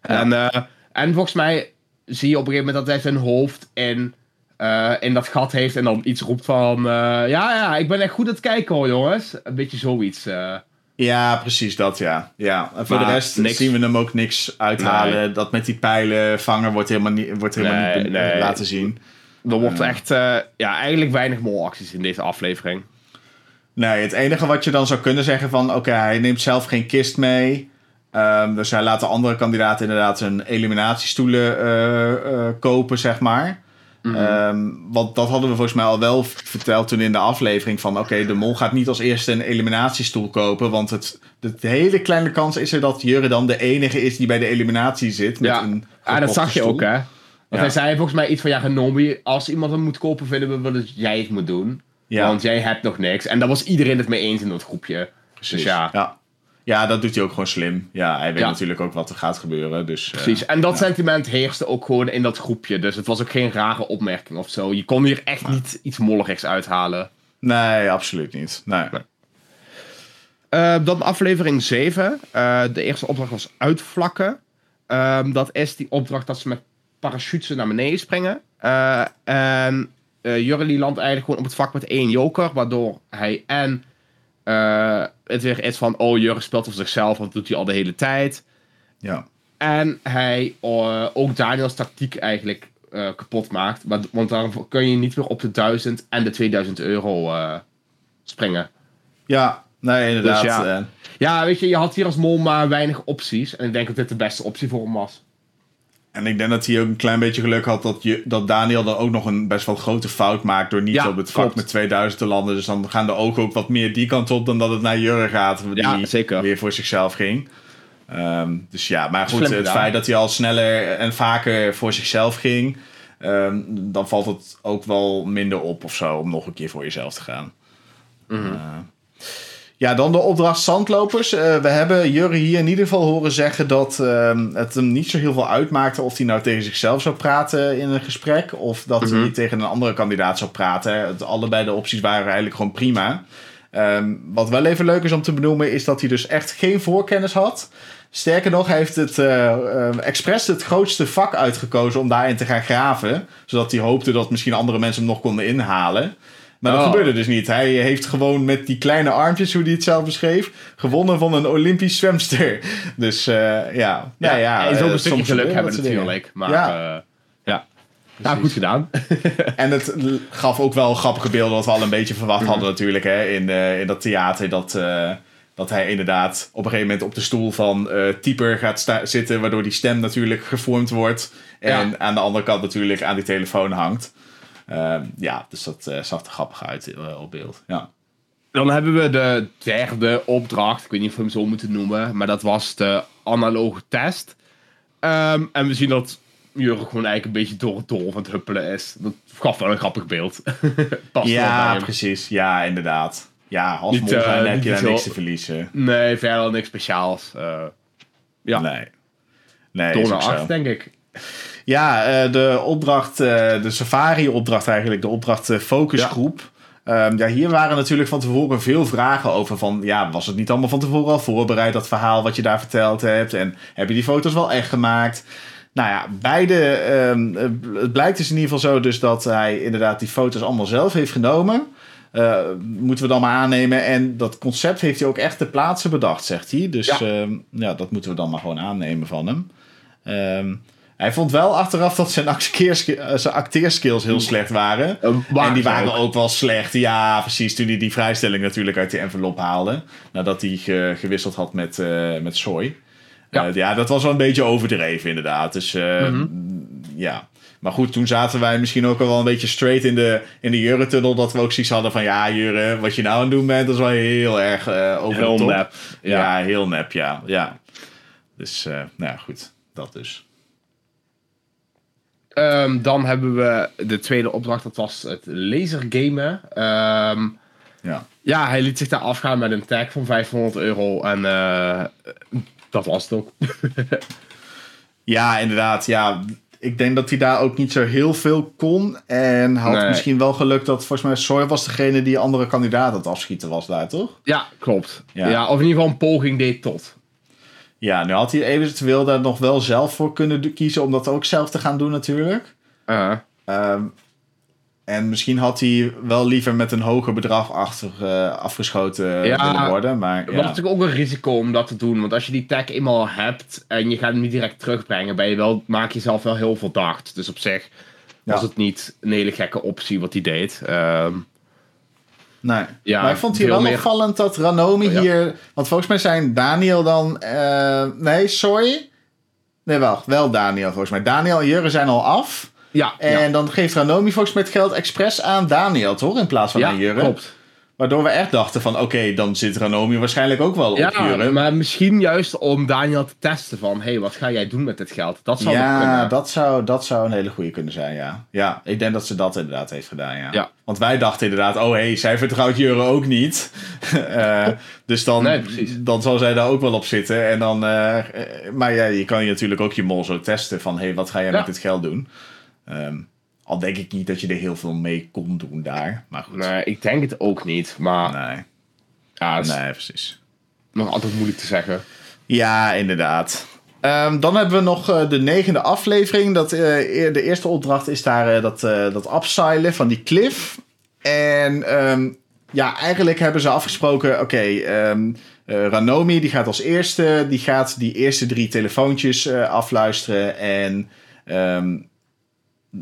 En, eh, en volgens mij zie je op een gegeven moment dat hij zijn hoofd in, eh, in dat gat heeft. En dan iets roept van... eh, ja, ja, ik ben echt goed aan het kijken hoor, jongens. Een beetje zoiets. eh. Ja, precies dat, ja. ja. En voor Maar de rest niks. zien we hem ook niks uithalen. Dat met die pijlen vangen wordt helemaal niet, wordt helemaal Nee, niet nee. laten zien. er wordt echt... eh, ja, eigenlijk weinig molacties in deze aflevering. Nee, het enige wat je dan zou kunnen zeggen van... Oké, hij neemt zelf geen kist mee. Ehm, dus hij laat de andere kandidaten inderdaad een eliminatiestoelen eh, eh, kopen, zeg maar. Ehm, want dat hadden we volgens mij al wel verteld toen in de aflevering. Van oké, de mol gaat niet als eerste een eliminatiestoel kopen. Want het, de hele kleine kans is er dat Jurre dan de enige is die bij de eliminatie zit. Met Ja, een ah, dat zag je ook, hè? Want hij zei volgens mij iets van... Ja, Genobi, als iemand hem moet kopen, vinden we wel dat jij het moet doen. Ja. Want jij hebt nog niks. En daar was iedereen het mee eens in dat groepje. Dus ja, ja. Ja, dat doet hij ook gewoon slim. Ja, hij weet Ja. natuurlijk ook wat er gaat gebeuren. Dus, eh, precies. En dat sentiment heerste ook gewoon in dat groepje. Dus het was ook geen rare opmerking of zo. Je kon hier echt niet iets mollerigs uithalen. nee, absoluut niet. Nee. Eh, dan aflevering 7. Eh, de eerste opdracht was uitvlakken. Ehm, dat is die opdracht dat ze met parachutes naar beneden springen. Eh, en Jurli landt eigenlijk gewoon op het vak met één joker. Waardoor hij en het weer is van... Oh, Jurre speelt voor zichzelf. Want dat doet hij al de hele tijd. Ja. En hij eh, ook Daniels tactiek eigenlijk eh, kapot maakt. Maar, want dan kun je niet meer op de 1000 en de 2000 euro eh, springen. ja, nee, inderdaad. Dus ja. Ja, weet je, je had hier als mol maar weinig opties. En ik denk dat dit de beste optie voor hem was. En ik denk dat hij ook een klein beetje geluk had dat, je, dat Daniel dan ook nog een best wel grote fout maakt door niet Ja, op het vak klopt. met 2000 te landen. Dus dan gaan de ogen ook wat meer die kant op dan dat het naar Jurre gaat, die Ja, zeker. weer voor zichzelf ging. Ehm, dus ja, maar goed, Slim het gedaan. feit dat hij al sneller en vaker voor zichzelf ging, ehm, dan valt het ook wel minder op of zo om nog een keer voor jezelf te gaan. Eh, ja, dan de opdracht zandlopers. Eh, we hebben Jurre hier in ieder geval horen zeggen dat ehm, het hem niet zo heel veel uitmaakte of hij nou tegen zichzelf zou praten in een gesprek of dat Mhm. hij tegen een andere kandidaat zou praten. Het, allebei de opties waren eigenlijk gewoon prima. Ehm, wat wel even leuk is om te benoemen is dat hij dus echt geen voorkennis had. Sterker nog, hij heeft het eh, expres het grootste vak uitgekozen om daarin te gaan graven. Zodat hij hoopte dat misschien andere mensen hem nog konden inhalen. Maar dat gebeurde dus niet. Hij heeft gewoon met die kleine armpjes, hoe hij het zelf beschreef, gewonnen van een Olympisch zwemster. Dus eh, ja, nou ja, en zo eh, een stukje soms geluk hebben natuurlijk. Maar Ja. ja, ja. Nou, goed gedaan. En het gaf ook wel grappige beelden wat we al een beetje verwacht Mhm. hadden natuurlijk hè, in, eh, in dat theater. Dat, eh, dat hij inderdaad op een gegeven moment op de stoel van eh typer gaat zitten. Waardoor die stem natuurlijk gevormd wordt. En Ja. aan de andere kant natuurlijk aan die telefoon hangt. Ehm, ja, dus dat eh, zag er grappig uit eh, op beeld. Ja. Dan hebben we de derde opdracht. Ik weet niet of we hem zo moeten noemen. Maar dat was de analoge test. Ehm, en we zien dat Jurgen gewoon eigenlijk een beetje door het dol van het huppelen is. Dat gaf wel een grappig beeld. Past ja, precies. Ja, inderdaad. Ja, als Niet, zijn eh, heb je daar niks te verliezen. Nee, verder niks speciaals. Ja, Nee. Nee, door naar. 8 denk ik. Ja, eh, de opdracht, eh, de safari-opdracht eigenlijk, de opdracht eh, focusgroep. Ja. ja, hier waren natuurlijk van tevoren veel vragen over van, ja, was het niet allemaal van tevoren al voorbereid, dat verhaal wat je daar verteld hebt? En heb je die foto's wel echt gemaakt? Nou ja, beide, ehm, eh, het blijkt dus in ieder geval zo dus dat hij inderdaad die foto's allemaal zelf heeft genomen. Moeten we dan maar aannemen. En dat concept heeft hij ook echt ter plaatse bedacht, zegt hij. Dus Ja. ja, ja dat moeten we dan maar gewoon aannemen van hem. Hij vond wel achteraf dat zijn, eh, zijn acteerskills heel slecht waren. Eh, en die waren ook. ook wel slecht. Ja, precies. Toen hij die vrijstelling natuurlijk uit die envelop haalde. Nadat hij ge- gewisseld had met, eh met Soy. Ja. Ja. ja, dat was wel een beetje overdreven inderdaad. Dus Mhm. ja. Maar goed, toen zaten wij misschien ook al wel een beetje straight in de, in de Jurre-tunnel. Dat we ook zoiets hadden van... Ja, Jurre, wat je nou aan het doen bent, dat is wel heel erg eh over Heel de top. nep. Ja. heel nep, ja. ja. Dus, nou ja, goed. Dat dus. Ehm, dan hebben we de tweede opdracht. Dat was het lasergamen. Ehm Ja. ja, hij liet zich daar afgaan met een tag van 500 euro. En eh, dat was het ook. Ja, inderdaad. Ja, ik denk dat hij daar ook niet zo heel veel kon. En had Nee. misschien wel geluk dat volgens mij Soy was degene die andere kandidaat aan het afschieten was daar, toch? Ja, klopt. Ja. Ja. of in ieder geval een poging deed tot. Ja, nu had hij eventueel daar nog wel zelf voor kunnen kiezen om dat ook zelf te gaan doen natuurlijk. Uh, Ehm, en misschien had hij wel liever met een hoger bedrag achter, eh, afgeschoten Ja, willen worden. Maar Dat ja. is natuurlijk ook een risico om dat te doen. Want als je die tag eenmaal hebt en je gaat hem niet direct terugbrengen, ben je wel, maak je jezelf wel heel verdacht. Dus op zich was Ja. het niet een hele gekke optie wat hij deed. Ehm, Nee. Ja, maar ik vond hier veel wel meer- opvallend dat Ranomi Oh, ja. hier... Want volgens mij zijn Daniel dan... eh, nee, sorry. Nee, wacht. Wel Daniel volgens mij. Daniel en Jurre zijn al af. ja, En ja. dan geeft Ranomi volgens mij het geld expres aan Daniel, toch? In plaats van ja, aan Jurre. klopt. Waardoor we echt dachten van... Oké, dan zit Ranomi waarschijnlijk ook wel op Ja, Jurre. maar misschien juist om Daniel te testen van... hé, hey, wat ga jij doen met dit geld? Dat zou Ja, dat zou, dat zou een hele goede kunnen zijn, ja. Ja, ik denk dat ze dat inderdaad heeft gedaan, ja. Ja. Want wij dachten inderdaad, oh hé, hey, zij vertrouwt Jurre ook niet. Eh, dus dan, Nee, dan zal zij daar ook wel op zitten. En dan, eh, eh, maar ja, je kan je natuurlijk ook je mol zo testen van, hé, hey, wat ga jij Ja. met dit geld doen? Ehm, al denk ik niet dat je er heel veel mee kon doen daar. Maar goed, Nee, ik denk het ook niet. Maar nee, ja, nee precies. nog altijd moeilijk te zeggen. Ja, inderdaad. Ehm, dan hebben we nog eh, de negende aflevering. Dat, eer- de eerste opdracht is daar eh, dat, dat upsilen van die cliff. En ehm, ja, eigenlijk hebben ze afgesproken... Oké, ehm, eh, Ranomi die gaat als eerste. Die gaat die eerste drie telefoontjes afluisteren. En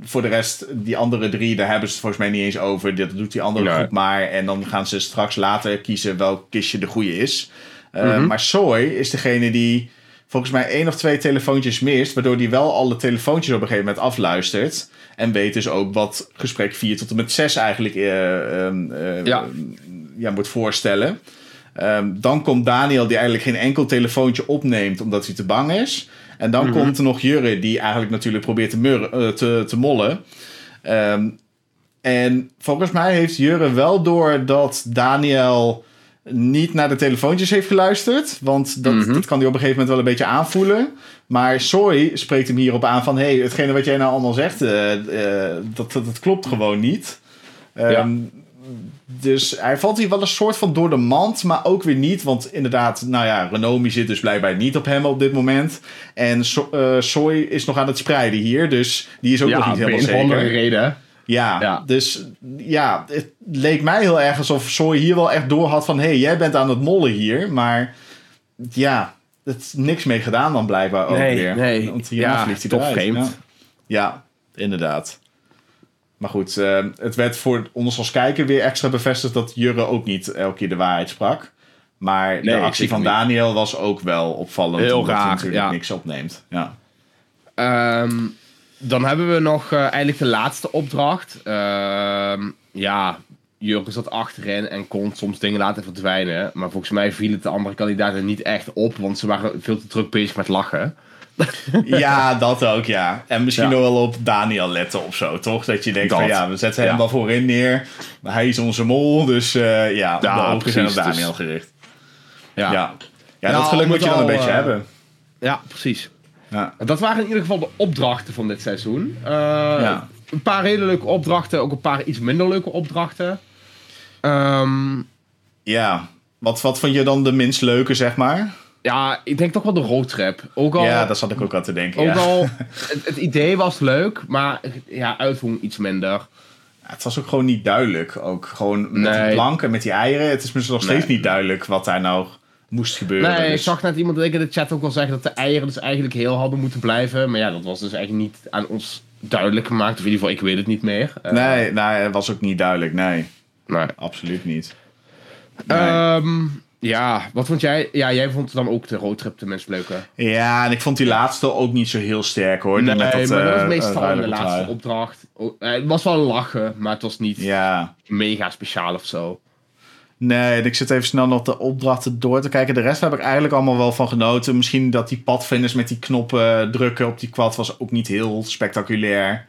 voor de rest, die andere drie, daar hebben ze het volgens mij niet eens over. Dat doet die andere Nee. groep maar. En dan gaan ze straks later kiezen welk kistje de goede is. Uh, Mhm. Maar Soy is degene die volgens mij één of twee telefoontjes mist. Waardoor die wel alle telefoontjes op een gegeven moment afluistert. En weet dus ook wat gesprek 4 tot en met 6 eigenlijk eh, ehm, eh, Ja. ja, moet voorstellen. Ehm, dan komt Daniel, die eigenlijk geen enkel telefoontje opneemt omdat hij te bang is. En dan Mhm. komt er nog Jurre, die eigenlijk natuurlijk probeert te, murren, eh, te, te mollen. Ehm, en volgens mij heeft Jurre wel door dat Daniel niet naar de telefoontjes heeft geluisterd. Want dat, Mhm. dat kan hij op een gegeven moment wel een beetje aanvoelen. Maar Soy spreekt hem hierop aan van... hé, hey, hetgene wat jij nou allemaal zegt, eh, eh, dat, dat, dat klopt gewoon niet. Ehm, Dus hij valt hier wel een soort van door de mand, maar ook weer niet. Want inderdaad, nou ja, Renomi zit dus blijkbaar niet op hem op dit moment. En so eh, Soy is nog aan het spreiden hier, dus die is ook nog ja, niet helemaal een of andere zeker. reden. Ja, Ja. dus ja, het leek mij heel erg alsof Soy hier wel echt door had van... hé, hey, jij bent aan het mollen hier, maar ja, het is niks mee gedaan dan blijkbaar ook Nee, weer. nee. Want Ja, vliegt hij toch vreemd. Ja. ja, inderdaad. Maar goed, eh, het werd voor ons als kijker weer extra bevestigd dat Jurre ook niet elke keer de waarheid sprak. Maar de actie van. Daniel was ook wel opvallend. Heel raar, natuurlijk ja. niks opneemt. Ja. Ehm, dan hebben we nog eh, eigenlijk de laatste opdracht. Ehm, ja, Jurgen zat achterin en kon soms dingen laten verdwijnen. Maar volgens mij viel het de andere kandidaten niet echt op, want ze waren veel te druk bezig met lachen. ja, dat ook, ja. En misschien Ja. nog wel op Daniel letten of zo, toch? Dat je denkt Dat. van ja, we zetten hem Ja. wel voorin neer. Maar hij is onze mol, dus eh, ja, de zijn op precies, Daniel dus- gericht. Ja, Ja, dat geluk al moet je dan een beetje eh, hebben. ja precies. Ja. Dat waren in ieder geval de opdrachten van dit seizoen. Eh. Een paar hele leuke opdrachten, ook een paar iets minder leuke opdrachten. Ehm, ja. Wat, wat vond je dan de minst leuke, zeg maar? Ja, ik denk toch wel de roadtrip. Ook al, Ja, daar zat ik ook aan te denken. ook ja. al het, het idee was leuk, maar ja, uitvoering iets minder. Ja, het was ook gewoon niet duidelijk. Ook gewoon met Nee. die plank en met die eieren. Het is me nog steeds Nee. niet duidelijk wat daar nou moest gebeuren. Nee, ik dus- zag net iemand in de chat ook wel zeggen dat de eieren dus eigenlijk heel hadden moeten blijven. Maar ja, dat was dus eigenlijk niet aan ons duidelijk gemaakt. Of in ieder geval, ik weet het niet meer. Eh, Nee, nee, het was ook niet duidelijk. Nee, nee. absoluut niet. Nee. Ehm, ja, wat vond jij? Ja, jij vond dan ook de roadtrip de minst leuke. Ja, en ik vond die laatste ook niet zo heel sterk hoor. Nee, met maar dat was eh, meestal eh, in de laatste trui. opdracht. Oh, eh, het was wel lachen, maar het was niet Ja, mega speciaal of zo. nee, ik zit even snel nog de opdrachten door te kijken. De rest heb ik eigenlijk allemaal wel van genoten. Misschien dat die padvinders met die knoppen drukken op die quad was ook niet heel spectaculair.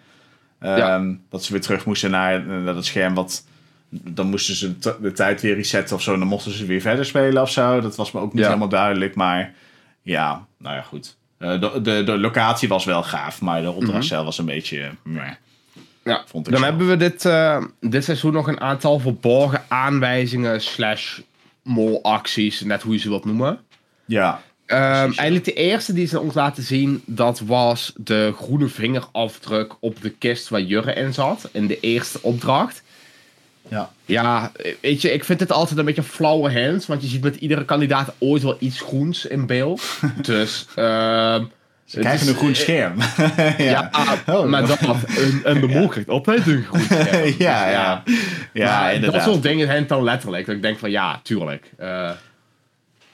Ehm, Ja. Dat ze weer terug moesten naar, naar het scherm. Wat, dan moesten ze de tijd weer resetten of zo. En dan mochten ze weer verder spelen of zo. Dat was me ook niet Ja. helemaal duidelijk. Maar ja, nou ja, goed. Eh, de, de, de locatie was wel gaaf, maar de opdracht Mhm. zelf was een beetje... meh. Ja, Vond ik dan zo. hebben we dit, eh, dit seizoen nog een aantal verborgen aanwijzingen slash molacties, net hoe je ze wilt noemen. Ja, Ehm, ja. eigenlijk de eerste die ze ons laten zien, dat was de groene vingerafdruk op de kist waar Jurre in zat, in de eerste opdracht. Ja. Ja, weet je, ik vind het altijd een beetje flauwe hint, want je ziet met iedere kandidaat ooit wel iets groens in beeld. dus, ehm Ze krijgen is- een groen scherm. Ja, Oh. maar dat, en, en de mol krijgt altijd een groen scherm. ja, ja. Ja, Maar inderdaad. Dat soort dingen zijn dan letterlijk. Dat ik denk van ja, tuurlijk. Eh,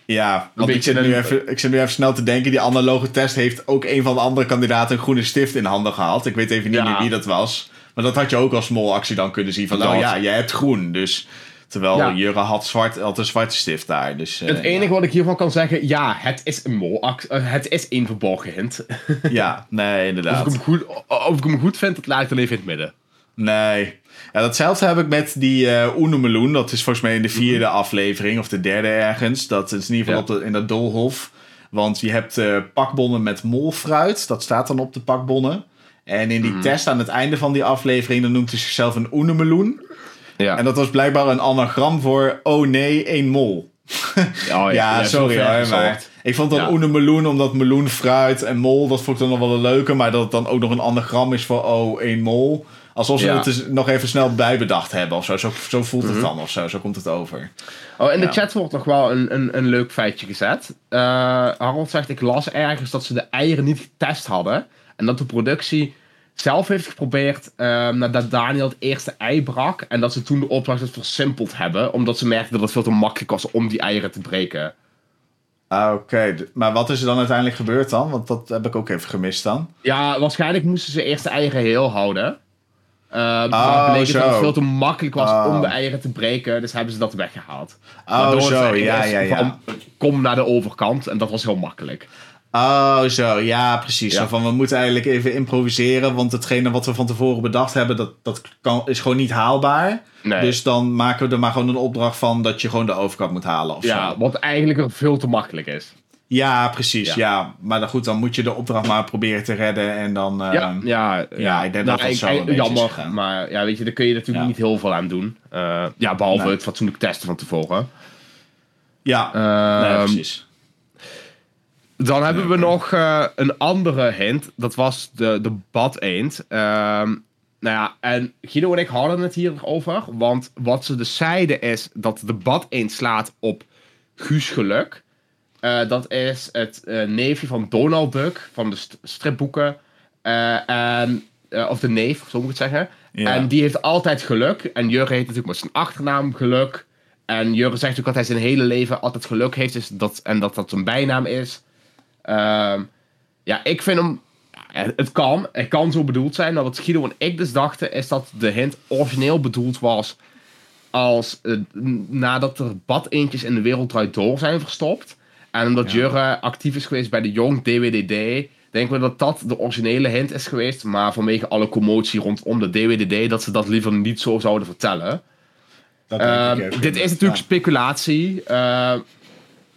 Ja, want ik zit, nu een- even, ik zit nu even snel te denken. Die analoge test heeft ook een van de andere kandidaten een groene stift in handen gehad. Ik weet even niet Ja. meer wie dat was. Maar dat had je ook als molactie dan kunnen zien. Van, Dat. oh ja, jij hebt groen. Dus, terwijl Ja. Jurre had, zwart, had een zwarte stift daar. Dus, eh, het enige wat ik hiervan kan zeggen, ja, het is een mol. het is een verborgen hint. Ja, nee, Of inderdaad. ik, hem goed, of ik hem goed vind, dat laat ik dan even in het midden. Nee. Ja, datzelfde heb ik met die eh Meloen. Dat is volgens mij in de vierde aflevering of de derde ergens. Dat is in ieder geval Ja. op de, in dat doolhof. Want je hebt eh, pakbonnen met molfruit. Dat staat dan op de pakbonnen. En in die test aan het einde van die aflevering... dan noemt hij zichzelf een Uno Meloen. Ja, En dat was blijkbaar een anagram voor... oh nee, één mol. oh, Ja, sorry hoor, maar ik vond dan Ja. Meloen, omdat meloen, fruit en mol, dat vond ik dan nog wel een leuke, maar dat het dan ook nog een anagram is voor, oh, één mol. Alsof ze Ja. het dus nog even snel bijbedacht hebben of zo. Zo, zo voelt het dan of zo, zo komt het over. Oh, in de Ja. chat wordt nog wel een, een, een leuk feitje gezet. Eh, Harold zegt, ik las ergens dat ze de eieren niet getest hadden. En dat de productie zelf heeft geprobeerd ehm, nadat Daniel het eerste ei brak. En dat ze toen de opdracht versimpeld hebben. Omdat ze merkten dat het veel te makkelijk was om die eieren te breken. Ah, Oké, maar wat is er dan uiteindelijk gebeurd dan? Want dat heb ik ook even gemist dan. Ja, waarschijnlijk moesten ze eerst de eieren heel houden. Ehm Oh, bleek dat het veel te makkelijk was Oh. om de eieren te breken. Dus hebben ze dat weggehaald. Oh, Waardoor zo, ja, ja, ja. van, kom naar de overkant. En dat was heel makkelijk. Oh, zo, ja, precies. Ja. Zo van, we moeten eigenlijk even improviseren, want hetgene wat we van tevoren bedacht hebben, dat, dat kan, is gewoon niet haalbaar. Nee. Dus dan maken we er maar gewoon een opdracht van dat je gewoon de overkant moet halen of Ja, zo. wat eigenlijk er veel te makkelijk is. Ja, precies. Ja. Ja. Maar dan goed, dan moet je de opdracht maar proberen te redden. En dan. ja, ja, ja, ik denk dat dat ik- zo een Jammer, maar ja, weet je, daar kun je natuurlijk niet heel veel aan doen. Eh, ja, behalve Nee. het fatsoenlijk testen van tevoren. ja, nee, Ehm, precies. Dan hebben we nog eh, een andere hint. Dat was de, de bad eend. Ehm, nou ja, en Guido en ik hadden het hierover. Want wat ze dus zeiden is dat de bad eend slaat op Guus Geluk. Eh, dat is het eh, neefje van Donald Duck van de st- stripboeken. En, of de neef, zo moet ik het zeggen. Ja. En die heeft altijd geluk. En Jurre heet natuurlijk met zijn achternaam geluk. En Jurre zegt ook dat hij zijn hele leven altijd geluk heeft. Dus dat, en dat dat zijn bijnaam is. Ehm, ja, ik vind hem. Het kan, het kan zo bedoeld zijn. Maar wat Guido en ik dus dachten, is dat de hint origineel bedoeld was als eh, nadat er badeentjes in de wereld door zijn verstopt. En omdat Ja. Jurre actief is geweest bij de Jong DWDD, denken we dat dat de originele hint is geweest. Maar vanwege alle commotie rondom de DWDD, dat ze dat liever niet zo zouden vertellen. Dat ook. dit is natuurlijk Ja. speculatie. ehm,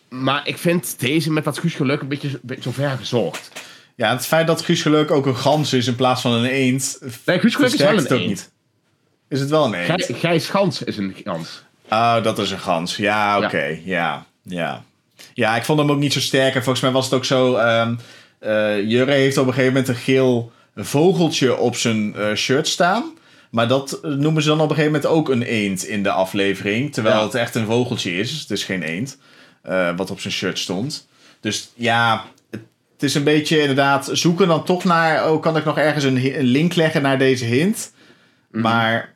maar ik vind deze met dat Guus geluk een beetje, een beetje zo ver gezocht. Ja, het feit dat Guus Geluk ook een gans is in plaats van een eend. Nee, Guus geluk is wel een eend. niet. Is het wel een eend? Gij- Gijs Gans is een gans. Oh, dat is een gans. Ja, oké. Ja. ja. Ja, ik vond hem ook niet zo sterk. En volgens mij was het ook zo... ehm eh, Jurre heeft op een gegeven moment een geel vogeltje op zijn eh, shirt staan. Maar dat eh, noemen ze dan op een gegeven moment ook een eend in de aflevering. Terwijl Ja. het echt een vogeltje is. Het is geen eend. Eh, wat op zijn shirt stond. Dus ja, het, is een beetje inderdaad zoeken dan toch naar... Oh, kan ik nog ergens een, link leggen naar deze hint? Maar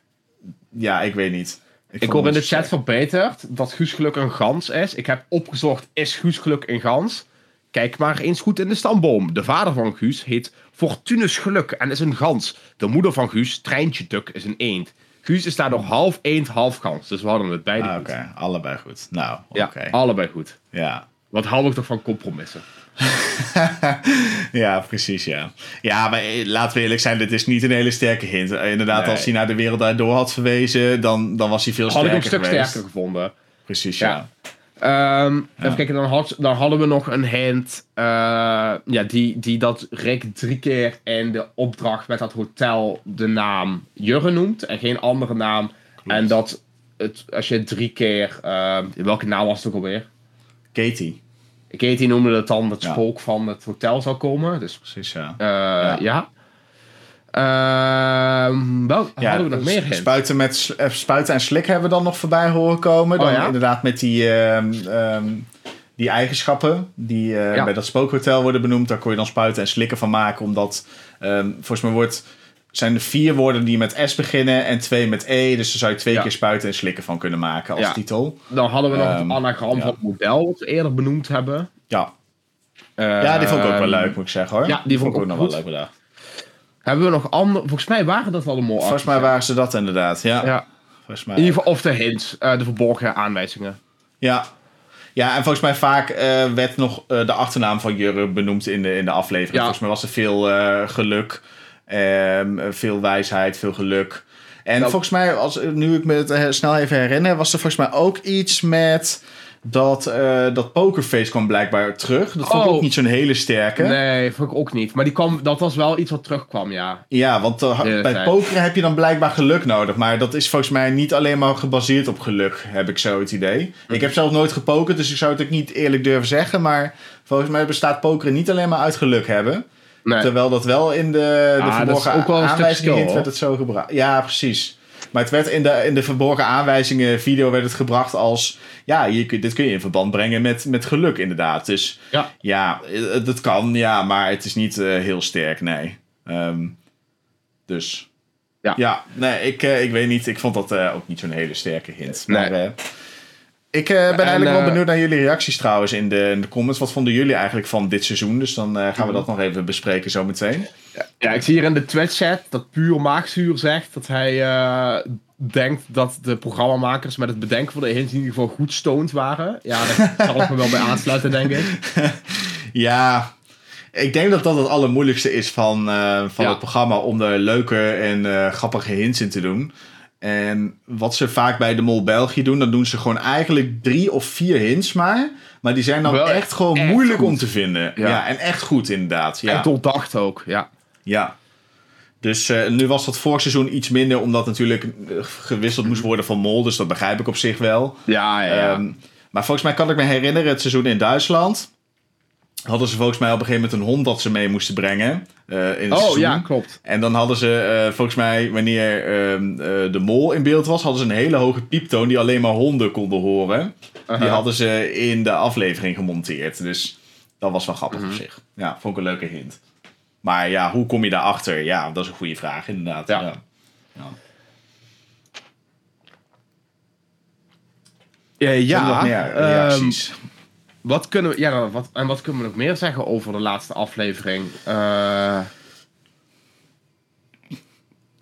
ja, ik weet niet. Ik vond hoor in de chat verbeterd dat Guus Geluk een gans is. Ik heb opgezocht, is Guus Geluk een gans? Kijk maar eens goed in de stamboom. De vader van Guus heet Fortunus Geluk en is een gans. De moeder van Guus, Treintje Duk, is een eend. Guus is daardoor half eend, half gans. Dus we hadden het beide Ah, goed. Oké, allebei goed. Nou, Ja, oké. allebei goed. Ja. Wat hou ik toch van compromissen? ja, precies, ja. Ja, maar eh, laten we eerlijk zijn, dit is niet een hele sterke hint. Eh, Inderdaad, Nee. als hij naar de wereld daardoor had verwezen, dan, dan was hij veel Had ik sterker hem een stuk geweest. sterker gevonden. Precies, ja. Ja. Ehm, Even kijken, dan, had, dan hadden we nog een hint. eh, ja, die, die dat Rick drie keer in de opdracht met dat hotel de naam Jurre noemt en geen andere naam. En dat het, als je drie keer. ehm, welke naam was het ook alweer? Katie. Katie noemde het dan het Ja. spook van het hotel zou komen. Dus Precies, ja. eh, ja. Ehm, wel, hadden we nog meer? Spuiten, met, eh, spuiten en slik hebben we dan nog voorbij horen komen. Dan Oh ja? inderdaad met die, ehm, ehm, die eigenschappen die eh, Ja. bij dat spookhotel worden benoemd. Daar kon je dan spuiten en slikken van maken. Omdat, volgens mij wordt, zijn er vier woorden die met S beginnen en twee met E. Dus daar zou je twee Ja. keer spuiten en slikken van kunnen maken als Ja. titel. Dan hadden we nog het anagram ja. van het model, wat we eerder benoemd hebben. Ja. ja, die vond ik ook wel leuk, moet ik zeggen hoor. ja, die vond ik ook nog goed. wel leuk bedacht. Hebben we nog andere... Volgens mij waren dat allemaal Volgens mij waren ze dat inderdaad, ja. Ja. Volgens mij In ieder geval, of de hints, eh, de verborgen aanwijzingen. Ja. Ja, en volgens mij vaak eh, werd nog eh, de achternaam van Jurre benoemd in de, in de aflevering. Ja. Volgens mij was er veel geluk, ehm, veel wijsheid, veel geluk. En Nou- volgens mij, als, nu ik me het snel even herinner, was er volgens mij ook iets met dat, eh, dat Pokerface kwam blijkbaar terug. Dat vond ik Oh. ook niet zo'n hele sterke. Nee, vond ik ook niet. Maar die kwam, dat was wel iets wat terugkwam, ja. Ja, want eh, bij pokeren heb je dan blijkbaar geluk nodig. Maar dat is volgens mij niet alleen maar gebaseerd op geluk, heb ik zo het idee. Hm. Ik heb zelf nooit gepokerd, dus ik zou het ook niet eerlijk durven zeggen. Maar volgens mij bestaat pokeren niet alleen maar uit geluk hebben. Nee. Terwijl dat wel in de, de Ah, verborgen aanwijzingen werd het zo gebracht. Ja, precies. Maar het werd in de, in de verborgen aanwijzingen video werd het gebracht als... Ja, hier, kun- dit kun je in verband brengen met, met geluk inderdaad. Dus Ja. ja, eh, dat kan, ja, maar het is niet eh, heel sterk, nee. Ehm, dus Ja. ja, nee, ik, eh, ik weet niet. Ik vond dat ook niet zo'n hele sterke hint. Nee. Maar ik eh, ben En, eigenlijk wel eh, benieuwd naar jullie reacties trouwens in de, in de comments. Wat vonden jullie eigenlijk van dit seizoen? Dus dan eh, Mhm. gaan we dat nog even bespreken zometeen. Ja, ik zie hier in de Twitch-chat dat Puur Maagzuur zegt dat hij denkt dat de programmamakers met het bedenken van de hints in ieder geval goed stoned waren. Ja, daar zal ik me wel bij aansluiten, denk ik. Ja, ik denk dat dat het allermoeilijkste is van, van Ja. het programma om er leuke en grappige hints in te doen. En wat ze vaak bij de Mol België doen, dan doen ze gewoon eigenlijk drie of vier hints maar. Maar die zijn dan Wel echt gewoon echt moeilijk goed. om te vinden. Ja. Ja. en echt goed inderdaad. Ja. En doordacht ook, ja. Ja. Dus eh, nu was dat vorig seizoen iets minder, omdat natuurlijk eh, gewisseld moest worden van Mol. Dus dat begrijp ik op zich wel. Ja, ja, ja. Ehm, maar volgens mij kan ik me herinneren, het seizoen in Duitsland. Hadden ze volgens mij op een gegeven moment een hond dat ze mee moesten brengen. eh, in het oh, seizoen. ja, klopt. En dan hadden ze, eh, volgens mij, wanneer ehm, eh, de mol in beeld was, hadden ze een hele hoge pieptoon die alleen maar honden konden horen. Die hadden ze in de aflevering gemonteerd. Dus dat was wel grappig Mhm. op zich. Ja, vond ik een leuke hint. Maar ja, hoe kom je daarachter? Ja, dat is een goede vraag, inderdaad. Ja. Ja. Ja. Ja, ja, nog meer reacties? Wat kunnen we, ja, wat, en wat kunnen we nog meer zeggen over de laatste aflevering? Eh,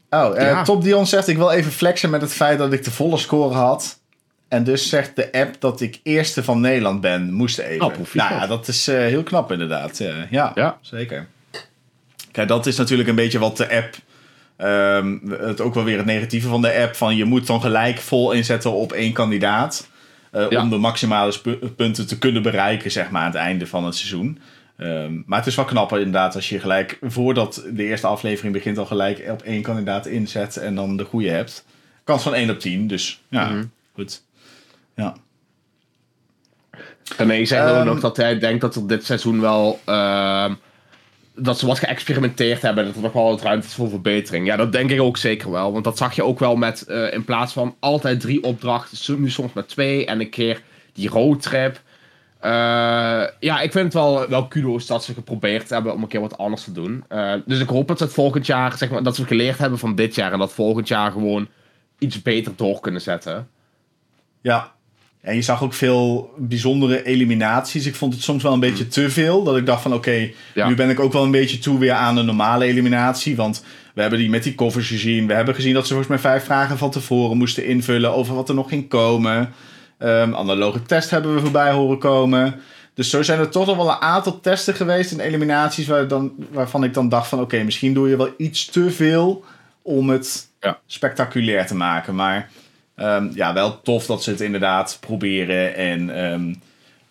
Oh, eh, Ja. Top Dion zegt: Ik wil even flexen met het feit dat ik de volle score had. En dus zegt de app dat ik eerste van Nederland ben. Moest even. Oh, nou ja, dat is eh, heel knap inderdaad. Ja, ja, Ja. zeker. Kijk, dat is natuurlijk een beetje wat de app. ehm, het ook wel weer het negatieve van de app. Van je moet dan gelijk vol inzetten op één kandidaat. Eh, Ja. Om de maximale punten te kunnen bereiken, zeg maar, aan het einde van het seizoen. Ehm, maar het is wel knapper inderdaad als je gelijk voordat de eerste aflevering begint al gelijk op één kandidaat inzet en dan de goede hebt. Kans van 1 op 10, dus ja, Mhm. goed. Ja. Zegt Ehm, ook nog dat hij denkt dat er dit seizoen wel. ehm, dat ze wat geëxperimenteerd hebben. Dat er nog wel wat ruimte is voor verbetering. Ja, dat denk ik ook zeker wel. Want dat zag je ook wel met. eh, in plaats van altijd drie opdrachten. Nu soms maar twee. En een keer die roadtrip. Eh, ja, ik vind het wel, wel kudo's dat ze geprobeerd hebben om een keer wat anders te doen. Eh, dus ik hoop dat ze het volgend jaar. Zeg maar, dat ze geleerd hebben van dit jaar. En dat volgend jaar gewoon iets beter door kunnen zetten. ja. En je zag ook veel bijzondere eliminaties. Ik vond het soms wel een beetje te veel. Dat ik dacht van oké, Ja. nu ben ik ook wel een beetje toe weer aan een normale eliminatie. Want we hebben die met die koffers gezien. We hebben gezien dat ze volgens mij vijf vragen van tevoren moesten invullen over wat er nog ging komen. Ehm analoge test hebben we voorbij horen komen. Dus zo zijn er toch nog wel een aantal testen geweest en eliminaties waar dan, waarvan ik dan dacht van oké, misschien doe je wel iets te veel om het Ja. spectaculair te maken. Maar ehm, ja, wel tof dat ze het inderdaad proberen en ehm,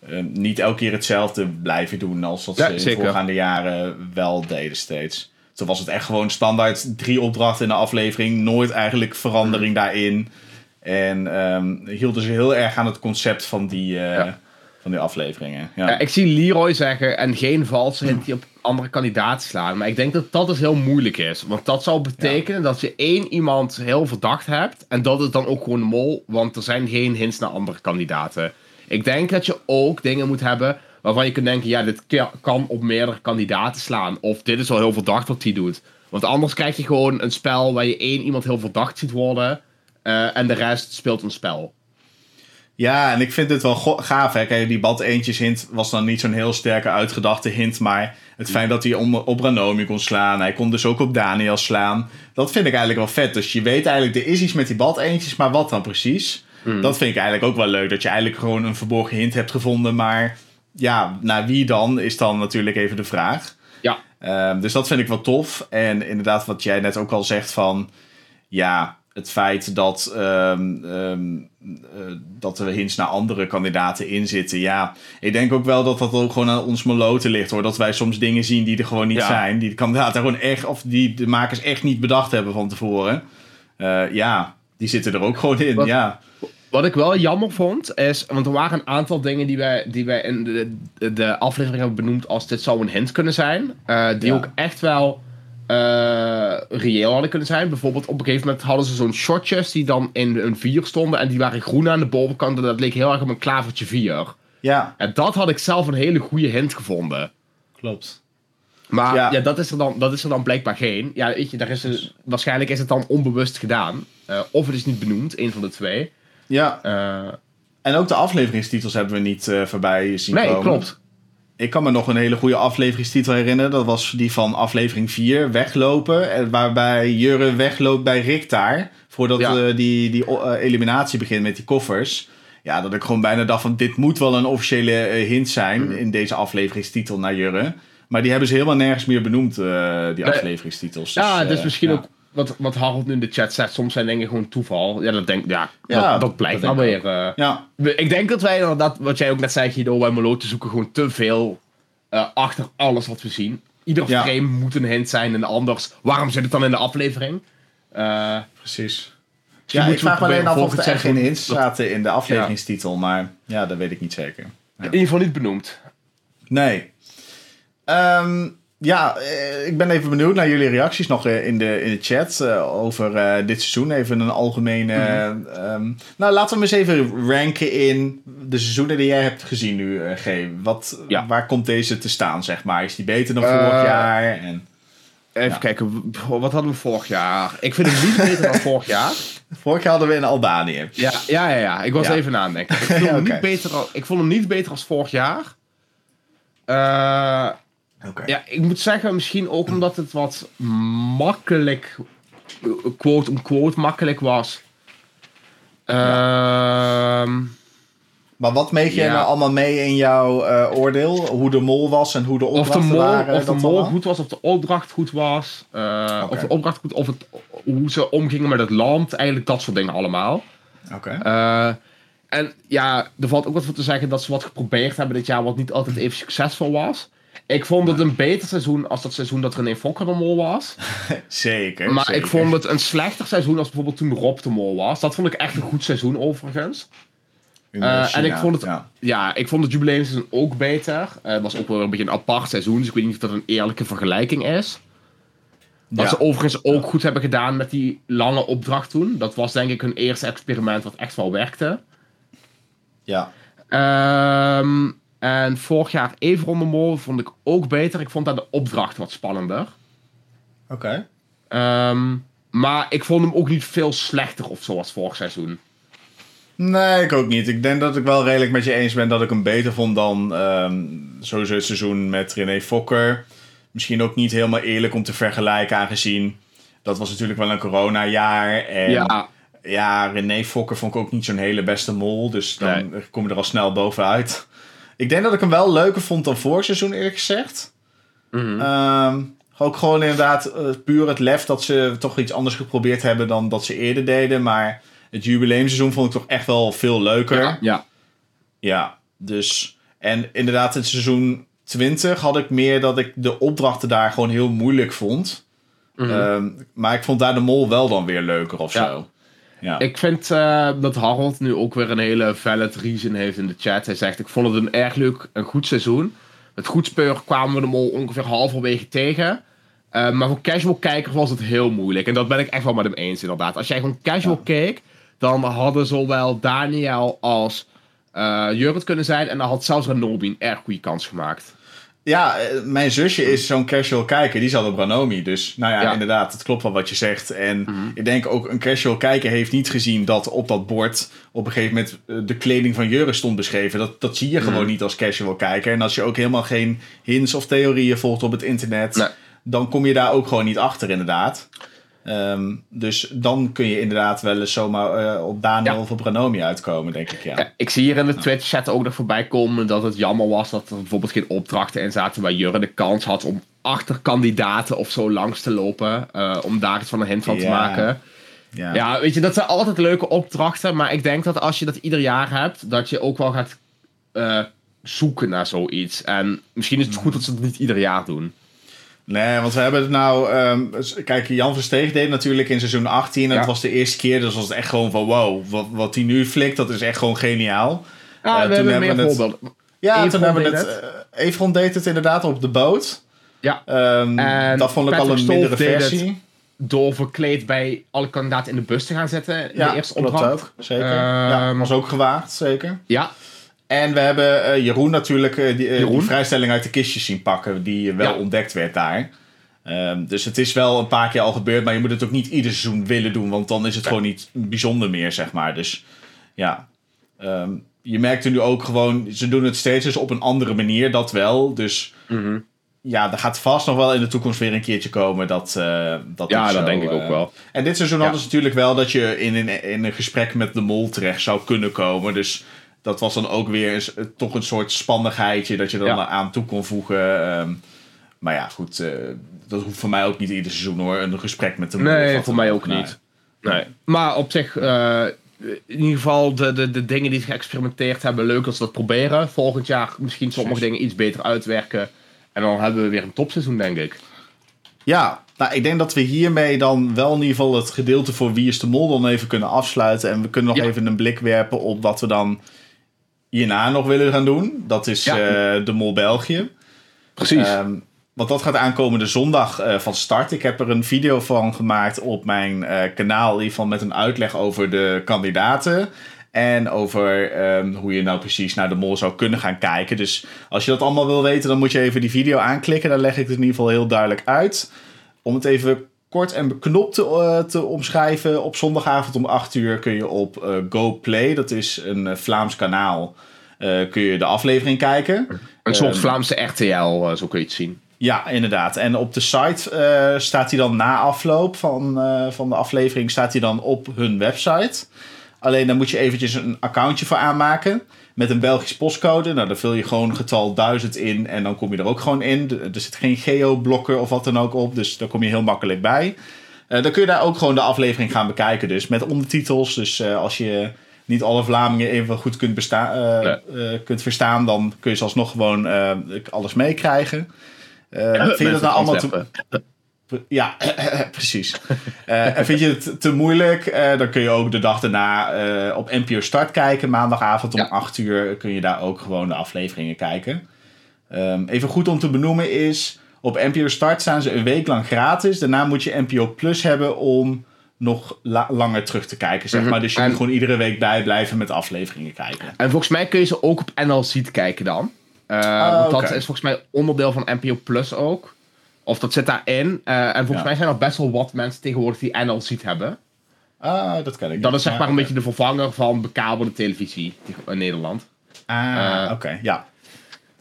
ehm, niet elke keer hetzelfde blijven doen als dat Ja, ze in de voorgaande jaren wel deden steeds. Toen was het echt gewoon standaard drie opdrachten in de aflevering, nooit eigenlijk verandering Mm. daarin. En hielden ze heel erg aan het concept van die, eh, Ja. van die afleveringen. Ja. Ja, ik zie Leroy zeggen en geen valse hint die op andere kandidaten slaan. Maar ik denk dat dat dus heel moeilijk is. Want dat zou betekenen dat je één iemand heel verdacht hebt. En dat is dan ook gewoon mol. Want er zijn geen hints naar andere kandidaten. Ik denk dat je ook dingen moet hebben waarvan je kunt denken... Ja, dit kan op meerdere kandidaten slaan. Of dit is wel heel verdacht wat hij doet. Want anders krijg je gewoon een spel waar je één iemand heel verdacht ziet worden. eh, en de rest speelt een spel. Ja, en ik vind het wel gaaf. Hè? Kijk, die bad eentjes hint was dan niet zo'n heel sterke uitgedachte hint. Maar het feit dat hij om, op Ranomi kon slaan. Hij kon dus ook op Daniel slaan. Dat vind ik eigenlijk wel vet. Dus je weet eigenlijk, er is iets met die bad eentjes. Maar wat dan precies? Dat vind ik eigenlijk ook wel leuk. Dat je eigenlijk gewoon een verborgen hint hebt gevonden. Maar ja, naar wie dan is dan natuurlijk even de vraag. Ja, Ehm, dus dat vind ik wel tof. En inderdaad, wat jij net ook al zegt van... Ja, het feit dat, ehm, ehm, eh, dat er hints naar andere kandidaten in zitten. Ja, ik denk ook wel dat dat ook gewoon aan ons meloten ligt hoor. Dat wij soms dingen zien die er gewoon niet Ja. zijn. Die de kandidaten gewoon echt, of die de makers echt niet bedacht hebben van tevoren. Eh, ja, die zitten er ook gewoon in. Wat- Ja, Wat ik wel jammer vond, is... Want er waren een aantal dingen die wij, die wij in de, de, aflevering hebben benoemd als dit zou een hint kunnen zijn. eh, die Ja. ook echt wel eh, reëel hadden kunnen zijn. Bijvoorbeeld op een gegeven moment hadden ze zo'n shotjes die dan in een 4 stonden. En die waren groen aan de bovenkant. En dat leek heel erg op een klavertje 4. ja En dat had ik zelf een hele goede hint gevonden. klopt. Maar Ja. ja, dat, is er dan, dat is er dan blijkbaar geen. Ja, weet je, daar is er- waarschijnlijk is het dan onbewust gedaan. Eh, of het is niet benoemd, een van de twee. Ja, Eh, en ook de afleveringstitels hebben we niet eh, voorbij zien nee, komen. klopt. Ik kan me nog een hele goede afleveringstitel herinneren. Dat was die van aflevering 4, Weglopen. En Waarbij Jurre wegloopt bij Rick daar. Voordat Ja. eh, die, die eh, eliminatie begint met die koffers. Ja, dat ik gewoon bijna dacht van... dit moet wel een officiële eh, hint zijn Mm. in deze afleveringstitel naar Jurre. Maar die hebben ze helemaal nergens meer benoemd, eh, die Nee. afleveringstitels. Ja, Dus, dus eh, misschien ja. ook wat, wat Harold nu in de chat zegt. Soms zijn dingen gewoon toeval. Ja, dat, denk, ja, Ja, dat, dat blijft dat dan weer. eh. Ja, ik denk dat wij inderdaad, wat jij ook net zei, Guido, bij Melo te zoeken gewoon te veel eh, achter alles wat we zien. Ieder Ja. frame moet een hint zijn en anders. Waarom zit het dan in de aflevering? Eh, precies. Ja, ik vraag me alleen af of er echt geen hints zaten in de afleveringstitel. Maar ja, dat weet ik niet zeker. In ieder geval niet benoemd. Nee. Ehm, ja, eh, ik ben even benieuwd naar jullie reacties nog eh, in de, in de chat eh, over eh, dit seizoen. Even een algemene... ehm, nou, laten we hem eens even ranken in de seizoenen die jij hebt gezien nu, eh, G. Wat, Ja. Waar komt deze te staan, zeg maar? Is die beter dan vorig jaar? En Even Ja. kijken, wat hadden we vorig jaar? Ik vind het niet beter dan vorig jaar. vorig jaar hadden we in Albanië. Ja, ja, ja, ja. ik was Ja. even nadenken. Ik vond, hem niet beter, ik vond hem niet beter als vorig jaar. Eh, Ja, ik moet zeggen, misschien ook omdat het wat makkelijk, quote unquote, makkelijk was. Ehm, Maar wat meeg je Ja. nou allemaal mee in jouw eh, oordeel? Hoe de mol was en hoe de of de opdrachten mol, waren? of de mol allemaal? goed was, of de opdracht goed was. eh. Of de opdracht goed, of het, hoe ze omgingen met het land. Eigenlijk dat soort dingen allemaal. Oké. Eh, en ja, er valt ook wat voor te zeggen dat ze wat geprobeerd hebben dit jaar, wat niet altijd even succesvol was. Ik vond het een beter seizoen als dat seizoen dat René Fokker de mol was. Zeker. Maar zeker. ik vond het een slechter seizoen als bijvoorbeeld toen Rob de mol was. Dat vond ik echt een goed seizoen overigens. Eh, en ik vond het- ja. Ja, ik vond het jubileumseizoen ook beter. Eh, Het was ook wel een beetje een apart seizoen, dus ik weet niet of dat een eerlijke vergelijking is. Wat Ja. ze overigens ook goed hebben gedaan met die lange opdracht toen. Dat was denk ik hun eerste experiment wat echt wel werkte. Ja. Ehm, en vorig jaar Everon de Mol vond ik ook beter. Ik vond daar de opdracht wat spannender. Oké. Ehm, maar ik vond hem ook niet veel slechter of zo als vorig seizoen. Nee, ik ook niet. Ik denk dat ik wel redelijk met je eens ben dat ik hem beter vond dan ehm sowieso het seizoen met René Fokker. Misschien ook niet helemaal eerlijk om te vergelijken, aangezien dat was natuurlijk wel een coronajaar. En ja, ja, René Fokker vond ik ook niet zo'n hele beste mol. Dus dan Nee. kom je er al snel bovenuit. Ik denk dat ik hem wel leuker vond dan vorig seizoen, eerlijk gezegd. Ehm, ook gewoon inderdaad eh, puur het lef dat ze toch iets anders geprobeerd hebben dan dat ze eerder deden. Maar Het jubileumseizoen vond ik toch echt wel veel leuker. Ja. ja. Ja, dus... En inderdaad, in seizoen 20 had ik meer dat ik de opdrachten daar gewoon heel moeilijk vond. Mhm. Ehm, maar ik vond daar de mol wel dan weer leuker of Ja. zo. Ja. Ik vind eh, dat Harold nu ook weer een hele valid reason heeft in de chat. Hij zegt, ik vond het een erg leuk en goed seizoen. Met goed speur kwamen we hem al ongeveer halverwege tegen. Eh, maar voor casual kijkers was het heel moeilijk. En dat ben ik echt wel met hem eens inderdaad. Als jij gewoon casual keek, dan hadden zowel Daniel als eh Jurrit kunnen zijn. En dan had zelfs Renobi een erg goede kans gemaakt. Ja, eh, mijn zusje is zo'n casual kijker. Die zat op Ranomi. Dus nou ja, Ja. inderdaad, het klopt wel wat je zegt. En Mhm. ik denk ook een casual kijker heeft niet gezien dat op dat bord op een gegeven moment eh, de kleding van Jurre stond beschreven. Dat, dat zie je gewoon Mhm. niet als casual kijker. En als je ook helemaal geen hints of theorieën volgt op het internet, Nee. dan kom je daar ook gewoon niet achter, inderdaad. Ehm, dus dan kun je inderdaad wel eens zomaar eh, op Daniel Ja. of op Ranomi uitkomen, denk ik. Ja. Ja, ik zie hier in de Twitch-chat ook nog voorbij komen dat het jammer was dat er bijvoorbeeld geen opdrachten in zaten waar Jurre de kans had om achter kandidaten of zo langs te lopen. eh, om daar iets van een hint van te maken. Ja. Ja, weet je, dat zijn altijd leuke opdrachten. Maar ik denk dat als je dat ieder jaar hebt, dat je ook wel gaat eh, zoeken naar zoiets. En misschien is het goed dat ze het niet ieder jaar doen. Nee, want we hebben het nou... ehm, kijk, Jan Versteeg deed natuurlijk in seizoen 18. En Ja. het was de eerste keer, dus was het echt gewoon van... Wow, wat, wat hij nu flikt, dat is echt gewoon geniaal. Ja, Eh, we toen hebben meer we het- voorbeelden. Ja, Evron toen hebben we het... eh, Evron deed het inderdaad op de boot. Ja, Ehm, En dat vond ik al een mindere versie. door verkleed bij alle kandidaten in de bus te gaan zitten. in Ja, de eerste opdracht. ook. Zeker. ja, Ehm, was ook gewaagd, zeker. Ja, En we hebben eh, Jeroen natuurlijk eh, die, eh, Jeroen. die vrijstelling uit de kistjes zien pakken. Die wel Ja. ontdekt werd daar. Ehm, dus het is wel een paar keer al gebeurd. Maar je moet het ook niet ieder seizoen willen doen. Want dan is het gewoon niet bijzonder meer, zeg maar. Dus ja. Ehm, je merkt er nu ook gewoon... Ze doen het steeds dus op een andere manier. Dat wel. Dus Mhm. ja, er gaat vast nog wel in de toekomst weer een keertje komen. Dat, dat ja dat zo, denk ik ook wel. en dit seizoen Ja. hadden ze natuurlijk wel dat je in een, in een gesprek met de mol terecht zou kunnen komen. Dus dat was dan ook weer eens, eh, toch een soort spannigheidje dat je dan Ja. aan toe kon voegen. Ehm, maar ja, goed, eh, dat hoeft voor mij ook niet ieder seizoen hoor. Een gesprek met de Nee, voor mij ook niet. Nee. Maar op zich, eh, in ieder geval de, de, de dingen die ze geëxperimenteerd hebben, leuk dat ze dat proberen. Volgend jaar misschien sommige dingen iets beter uitwerken. En dan hebben we weer een topseizoen, denk ik. Ja, nou, ik denk dat we hiermee dan wel in ieder geval het gedeelte voor Wie is de Mol dan even kunnen afsluiten. En we kunnen nog Ja. even een blik werpen op wat we dan hierna nog willen gaan doen. Dat is Ja. eh, de Mol België. Precies. Ehm, want dat gaat aankomende zondag eh, van start. Ik heb er een video van gemaakt op mijn eh, kanaal. In ieder geval met een uitleg over de kandidaten. En over ehm, hoe je nou precies naar de mol zou kunnen gaan kijken. Dus als je dat allemaal wil weten, dan moet je even die video aanklikken. Daar leg ik het in ieder geval heel duidelijk uit. Om het even kort en beknopt te, eh, te omschrijven. Op zondagavond om 8 uur kun je op eh, GoPlay, dat is een eh, Vlaams kanaal, kun je de aflevering kijken. een soort ehm, Vlaamse RTL, zo kun je het zien. Ja, inderdaad. En op de site staat hij dan na afloop van, van de aflevering staat hij dan op hun website. Alleen dan moet je eventjes een accountje voor aanmaken met een Belgisch postcode. Nou, dan vul je gewoon getal 1000 in en dan kom je er ook gewoon in. Er zit geen geoblokker of wat dan ook op, dus daar kom je heel makkelijk bij. Eh, dan kun je daar ook gewoon de aflevering gaan bekijken, dus met ondertitels. Dus eh, als je niet alle Vlamingen even goed kunt, besta- eh, kunt verstaan, dan kun je alsnog gewoon alles meekrijgen. Eh, vind je dat nou allemaal te, ja, precies. Eh, en vind je het te moeilijk, eh, dan kun je ook de dag daarna eh, op NPO Start kijken. Maandagavond om Ja. 8 uur kun je daar ook gewoon de afleveringen kijken. Ehm, even goed om te benoemen is, op NPO Start staan ze een week lang gratis. Daarna moet je NPO Plus hebben om nog la- langer terug te kijken, zeg Mhm. maar. Dus je En- moet gewoon iedere week bijblijven met afleveringen kijken. En volgens mij kun je ze ook op NL Ziet kijken dan. Ah, want dat is volgens mij onderdeel van NPO Plus ook. Of dat zit daarin. Eh, en volgens Ja. mij zijn er best wel wat mensen tegenwoordig die NL Ziet hebben. Ah, dat ken ik Dat is zeg maar een beetje de vervanger van bekabelde televisie in Nederland. Ah, eh, oké, ja.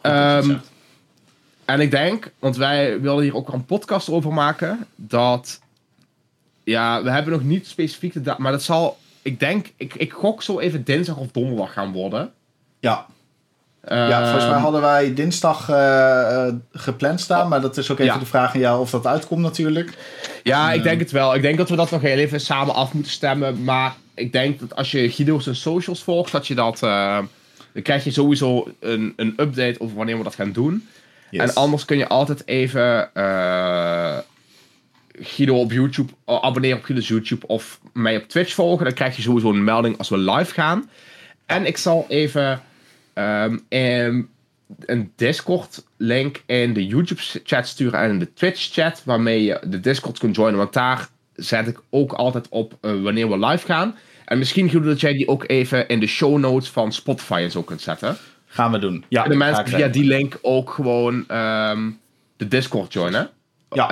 Ehm. En ik denk, want wij willen hier ook een podcast over maken, dat. Ja, we hebben nog niet specifiek de maar dat zal. Ik denk, ik, ik gok zo even dinsdag of donderdag gaan worden. ja, Ja, volgens mij Ehm, hadden wij dinsdag eh, eh, gepland staan. Maar dat is ook even Ja. de vraag aan jou of dat uitkomt natuurlijk. Ja, ik denk het wel. Ik denk dat we dat nog heel even samen af moeten stemmen. Maar ik denk dat als je Guido's en socials volgt, dat je dat. eh, dan krijg je sowieso een, een update over wanneer we dat gaan doen. Yes. En anders kun je altijd even eh, Guido op YouTube, abonneren op Guido's YouTube of mij op Twitch volgen. Dan krijg je sowieso een melding als we live gaan. En ik zal even ehm, ehm, een Discord-link in de YouTube-chat sturen en in de Twitch-chat, waarmee je de Discord kunt joinen. Want daar zet ik ook altijd op eh, wanneer we live gaan. En misschien, Guido, dat jij die ook even in de show notes van Spotify en zo kunt zetten. Gaan we doen. Ja, En de mensen via die link ook gewoon ehm, de Discord joinen. Ja.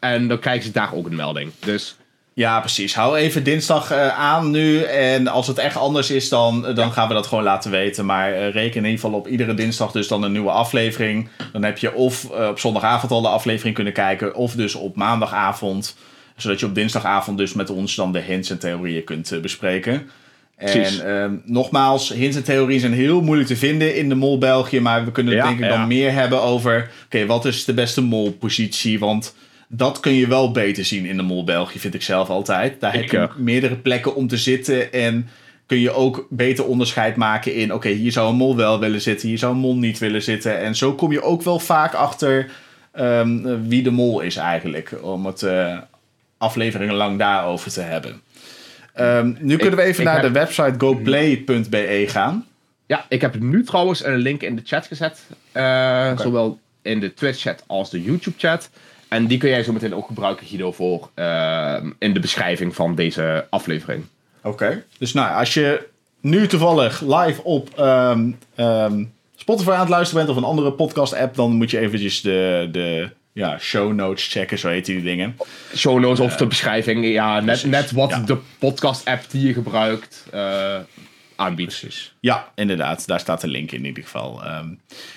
Eh, en dan krijgen ze daar ook een melding. Dus Ja, precies. Hou even dinsdag eh, aan nu. En als het echt anders is, dan, eh, dan gaan we dat gewoon laten weten. Maar eh, reken in ieder geval op iedere dinsdag dus dan een nieuwe aflevering. Dan heb je of op zondagavond al de aflevering kunnen kijken. Of dus op maandagavond. Zodat je op dinsdagavond dus met ons dan de hints en theorieën kunt bespreken. En ehm, nogmaals, hints en theorieën zijn heel moeilijk te vinden in de mol België. Maar we kunnen het Ja, denk ik dan meer hebben over... Oké, wat is de beste molpositie? Want dat kun je wel beter zien in de mol België, vind ik zelf altijd. Daar heb je meerdere plekken om te zitten. En kun je ook beter onderscheid maken in... Oké, hier zou een mol wel willen zitten. Hier zou een mol niet willen zitten. En zo kom je ook wel vaak achter ehm, wie de mol is eigenlijk. Om het eh, afleveringen lang daarover te hebben. Ehm, nu kunnen we even naar heb- de website goplay.be gaan. ja, ik heb nu trouwens een link in de chat gezet. Eh, Zowel in de Twitch-chat als de YouTube-chat. En die kun jij zo meteen ook gebruiken, Guido, voor ehm, in de beschrijving van deze aflevering. Oké. Dus nou, als je nu toevallig live op ehm, ehm, Spotify aan het luisteren bent of een andere podcast-app, dan moet je eventjes de, de ja, show notes checken, zo heet die dingen. Show notes of de beschrijving. Ja, net, net wat Ja. de podcast-app die je gebruikt eh, aanbiedt. Ja, inderdaad. Daar staat de link in ieder geval. Ehm,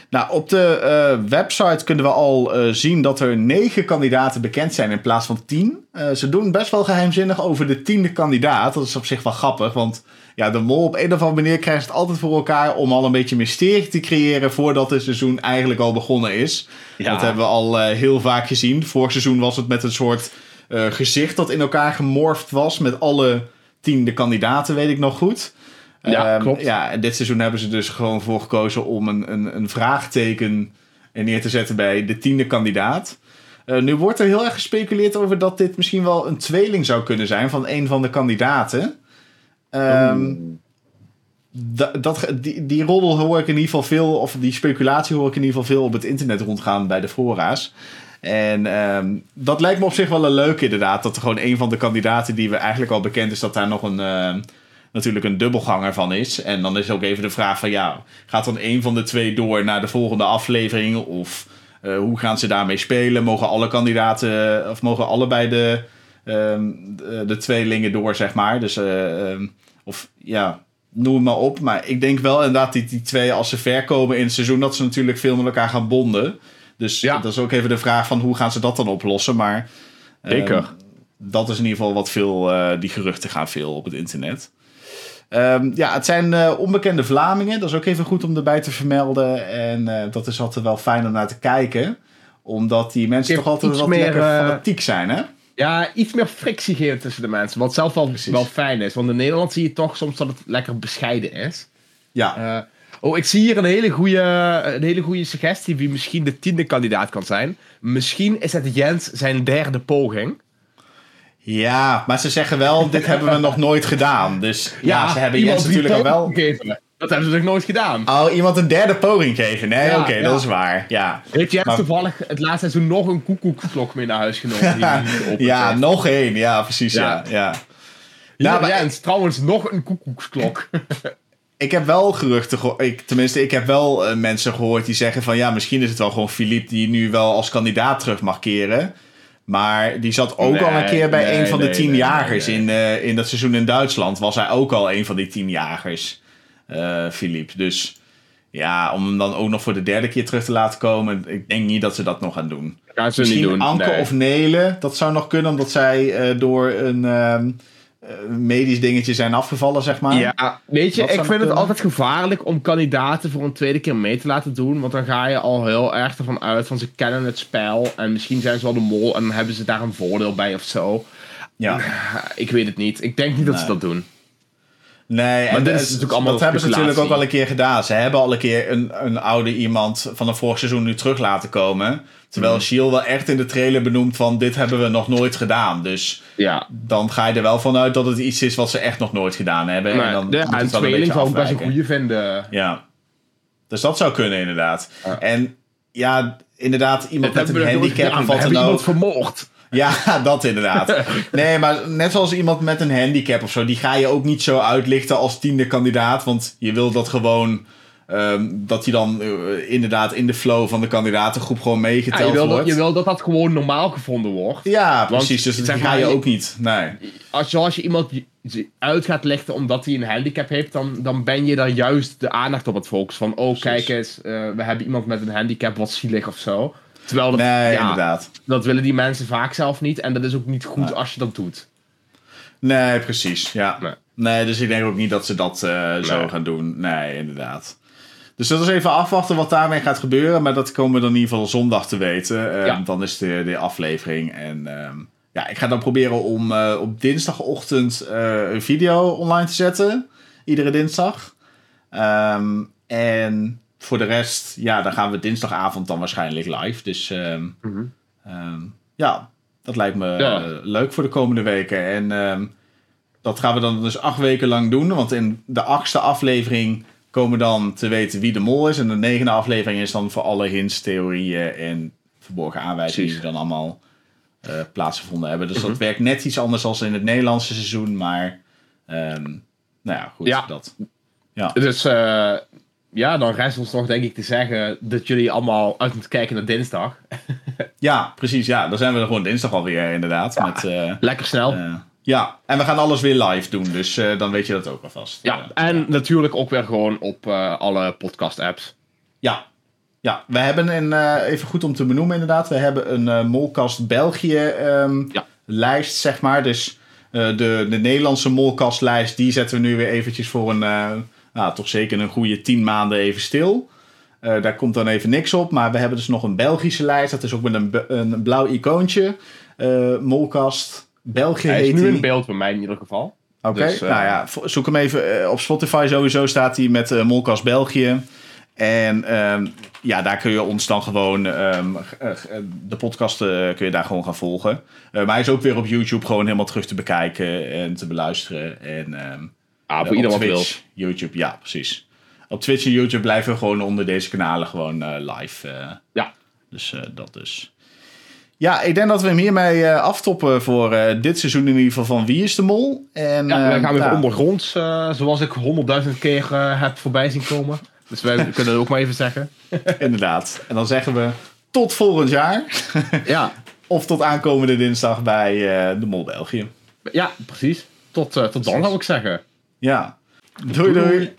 nou, op de eh, website kunnen we al eh, zien dat er negen kandidaten bekend zijn in plaats van tien. Eh, ze doen best wel geheimzinnig over de tiende kandidaat. Dat is op zich wel grappig, want ja, de mol op een of andere manier krijgt het altijd voor elkaar om al een beetje mysterie te creëren voordat het seizoen eigenlijk al begonnen is. Ja. Dat hebben we al heel vaak gezien. Vorig seizoen was het met een soort gezicht dat in elkaar gemorfd was met alle tiende kandidaten, weet ik nog goed. Ja, Ehm, klopt. Ja, en dit seizoen hebben ze dus gewoon voor gekozen om een, een, een vraagteken neer te zetten bij de tiende kandidaat. Eh, nu wordt er heel erg gespeculeerd over dat dit misschien wel een tweeling zou kunnen zijn van een van de kandidaten. Ehm, da- dat, die, die roddel hoor ik in ieder geval veel, of die speculatie hoor ik in ieder geval veel op het internet rondgaan bij de fora's. En ehm, dat lijkt me op zich wel een leuk inderdaad. Dat er gewoon een van de kandidaten die we eigenlijk al bekend is, dat daar nog een, natuurlijk een dubbelganger van is. En dan is ook even de vraag van ja, gaat dan een van de twee door naar de volgende aflevering? Of eh, hoe gaan ze daarmee spelen? Mogen alle kandidaten, of mogen allebei de, ehm, de, de tweelingen door, zeg maar? Dus, eh, ehm, of ja, noem het maar op. Maar ik denk wel inderdaad die, die twee, als ze ver komen in het seizoen, dat ze natuurlijk veel met elkaar gaan bonden. Dus Ja. dat is ook even de vraag van hoe gaan ze dat dan oplossen. Maar ehm, Zeker. dat is in ieder geval wat veel, eh, die geruchten gaan veel op het internet. Ehm, ja, het zijn eh, onbekende Vlamingen. Dat is ook even goed om erbij te vermelden. En eh, dat is altijd wel fijn om naar te kijken. Omdat die mensen toch altijd wat meer, lekker eh, fanatiek zijn, hè? Ja, iets meer frictie geven tussen de mensen. Wat zelf wel, Precies. wel fijn is. Want in Nederland zie je toch soms dat het lekker bescheiden is. Ja, oh, ik zie hier een hele goede, een hele goede suggestie wie misschien de tiende kandidaat kan zijn. Misschien is het Jens zijn derde poging. Ja maar ze zeggen wel, dit hebben we nog nooit gedaan. Dus ja, ze hebben iemand Jens natuurlijk al wel... gegeven. Dat hebben ze nog nooit gedaan. Oh, iemand een derde poging geven. Nee, Ja, oké, ja. dat is waar. Ja, Heeft Jens Maar- toevallig het laatste seizoen nog een koekoeksklok mee naar huis genomen? Ja heeft? nog één. Ja, precies. Ja. Ja. Ja, Ja, maar- Jens, trouwens nog een koekoeksklok. Ik heb wel geruchten gehoord. Ik, tenminste, ik heb wel eh, mensen gehoord die zeggen van ja, misschien is het wel gewoon Philippe die nu wel als kandidaat terug mag keren. Maar die zat ook al een keer bij nee, een van de nee, tien nee, jagers nee, In, eh, in dat seizoen in Duitsland. Was hij ook al een van die tien jagers, eh. Dus ja, om hem dan ook nog voor de derde keer terug te laten komen. Ik denk niet dat ze dat nog gaan doen. Gaan ze Misschien niet doen. Anke of Nelen, dat zou nog kunnen, omdat zij eh, door een ehm, eh, medisch dingetje zijn afgevallen, zeg maar. Ja, weet je, ik vind het altijd gevaarlijk om kandidaten voor een tweede keer mee te laten doen. Want dan ga je al heel erg ervan uit van ze kennen het spel. En misschien zijn ze wel de mol en hebben ze daar een voordeel bij of zo. ja. Ik weet het niet. Ik denk niet dat ze dat doen. Nee, en dit is natuurlijk allemaal dat hebben ze natuurlijk ook al een keer gedaan. Ze hebben al een keer een, een oude iemand van een vorig seizoen nu terug laten komen. Terwijl Mhm. Shield wel echt in de trailer benoemt van dit hebben we nog nooit gedaan. Dus Ja. dan ga je er wel vanuit dat het iets is wat ze echt nog nooit gedaan hebben. Maar, en dan ja, moet het wel een beetje zou ik best een goede vinden. Ja. Dus dat zou kunnen inderdaad. Ja. En ja, inderdaad, iemand Dat met een handicap of We wat hebben dan ook. iemand vermoord. Ja, dat inderdaad. Nee, maar net zoals iemand met een handicap of zo, die ga je ook niet zo uitlichten als tiende kandidaat. Want je wil dat gewoon, ehm, dat hij dan eh, inderdaad in de flow van de kandidaatengroep gewoon Ja, meegeteld je, wil dat, wordt. je wil dat dat gewoon normaal gevonden wordt. Ja, precies. Dus dat ga je je- ook niet. Nee. Als je, als je iemand uit gaat lichten omdat hij een handicap heeft, dan, dan ben je daar juist de aandacht op het focussen. Van, oh kijk eens, eh, we hebben iemand met een handicap, wat zielig of zo. Terwijl dat, Nee, ja, inderdaad. dat willen die mensen vaak zelf niet. En dat is ook niet goed als je dat doet. Nee, precies. Ja. Nee. Nee, dus ik denk ook niet dat ze dat eh, zo gaan doen. Nee, inderdaad. Dus dat is even afwachten wat daarmee gaat gebeuren. Maar dat komen we dan in ieder geval zondag te weten. Ja. Dan is de, de aflevering. En ehm, ja, ik ga dan proberen om eh, op dinsdagochtend eh, een video online te zetten. Iedere dinsdag. Ehm, en voor de rest, ja, dan gaan we dinsdagavond dan waarschijnlijk live. Dus ehm, Mhm. ehm, ja, dat lijkt me Ja. eh, leuk voor de komende weken. En ehm, dat gaan we dan dus acht weken lang doen. Want in de achtste aflevering komen dan te weten wie de mol is. En de negende aflevering is dan voor alle hints, theorieën en verborgen aanwijzingen die dan allemaal eh, plaatsgevonden hebben. Dus Mhm. dat werkt net iets anders dan in het Nederlandse seizoen. Maar ehm, nou ja, goed. Ja. Dat. Dus eh, ja, dan rest ons nog denk ik te zeggen dat jullie allemaal uit moeten kijken naar dinsdag. Ja, precies. Ja, dan zijn we er gewoon dinsdag alweer inderdaad. Ja. Met, eh, Lekker snel. eh, ja, en we gaan alles weer live doen. Dus eh, dan weet je dat ook alvast. ja, en natuurlijk ook weer gewoon op alle podcast-apps. Ja. Ja, we hebben een, even goed om te benoemen inderdaad, we hebben een eh, Molkast België ehm, Ja. lijst, zeg maar. Dus de, de Nederlandse Molkast lijst, die zetten we nu weer eventjes voor een, nou, toch zeker een goede tien maanden even stil. Eh, daar komt dan even niks op, maar we hebben dus nog een Belgische lijst. Dat is ook met een, een blauw icoontje. Eh Molkast België Hij is nu in beeld bij mij in ieder geval. Oké, Dus, eh, nou ja, zoek hem even op Spotify sowieso staat hij met Molkast België. En ehm, ja, daar kun je ons dan gewoon, ehm, eh, eh, de podcast eh, kun je daar gewoon gaan volgen. Maar hij is ook weer op YouTube gewoon helemaal terug te bekijken en te beluisteren. En ehm, Ah, eh, voor wat wil. Twitch, YouTube, ja, precies. Op Twitch en YouTube blijven we gewoon onder deze kanalen gewoon eh, live. eh. Ja. Dus eh, dat dus. Ja, ik denk dat we hem hiermee eh, aftoppen voor eh, dit seizoen in ieder geval van Wie is de Mol. En, Ja, eh, wij gaan weer ja. ondergronds, eh, zoals ik honderdduizend keer eh, heb voorbij zien komen. Dus wij kunnen het ook maar even zeggen. Inderdaad. En dan zeggen we tot volgend jaar. Ja, Of tot aankomende dinsdag bij eh, de Mol België. ja precies. Tot, eh, tot dan zou ik zeggen. Ja. doei. doei.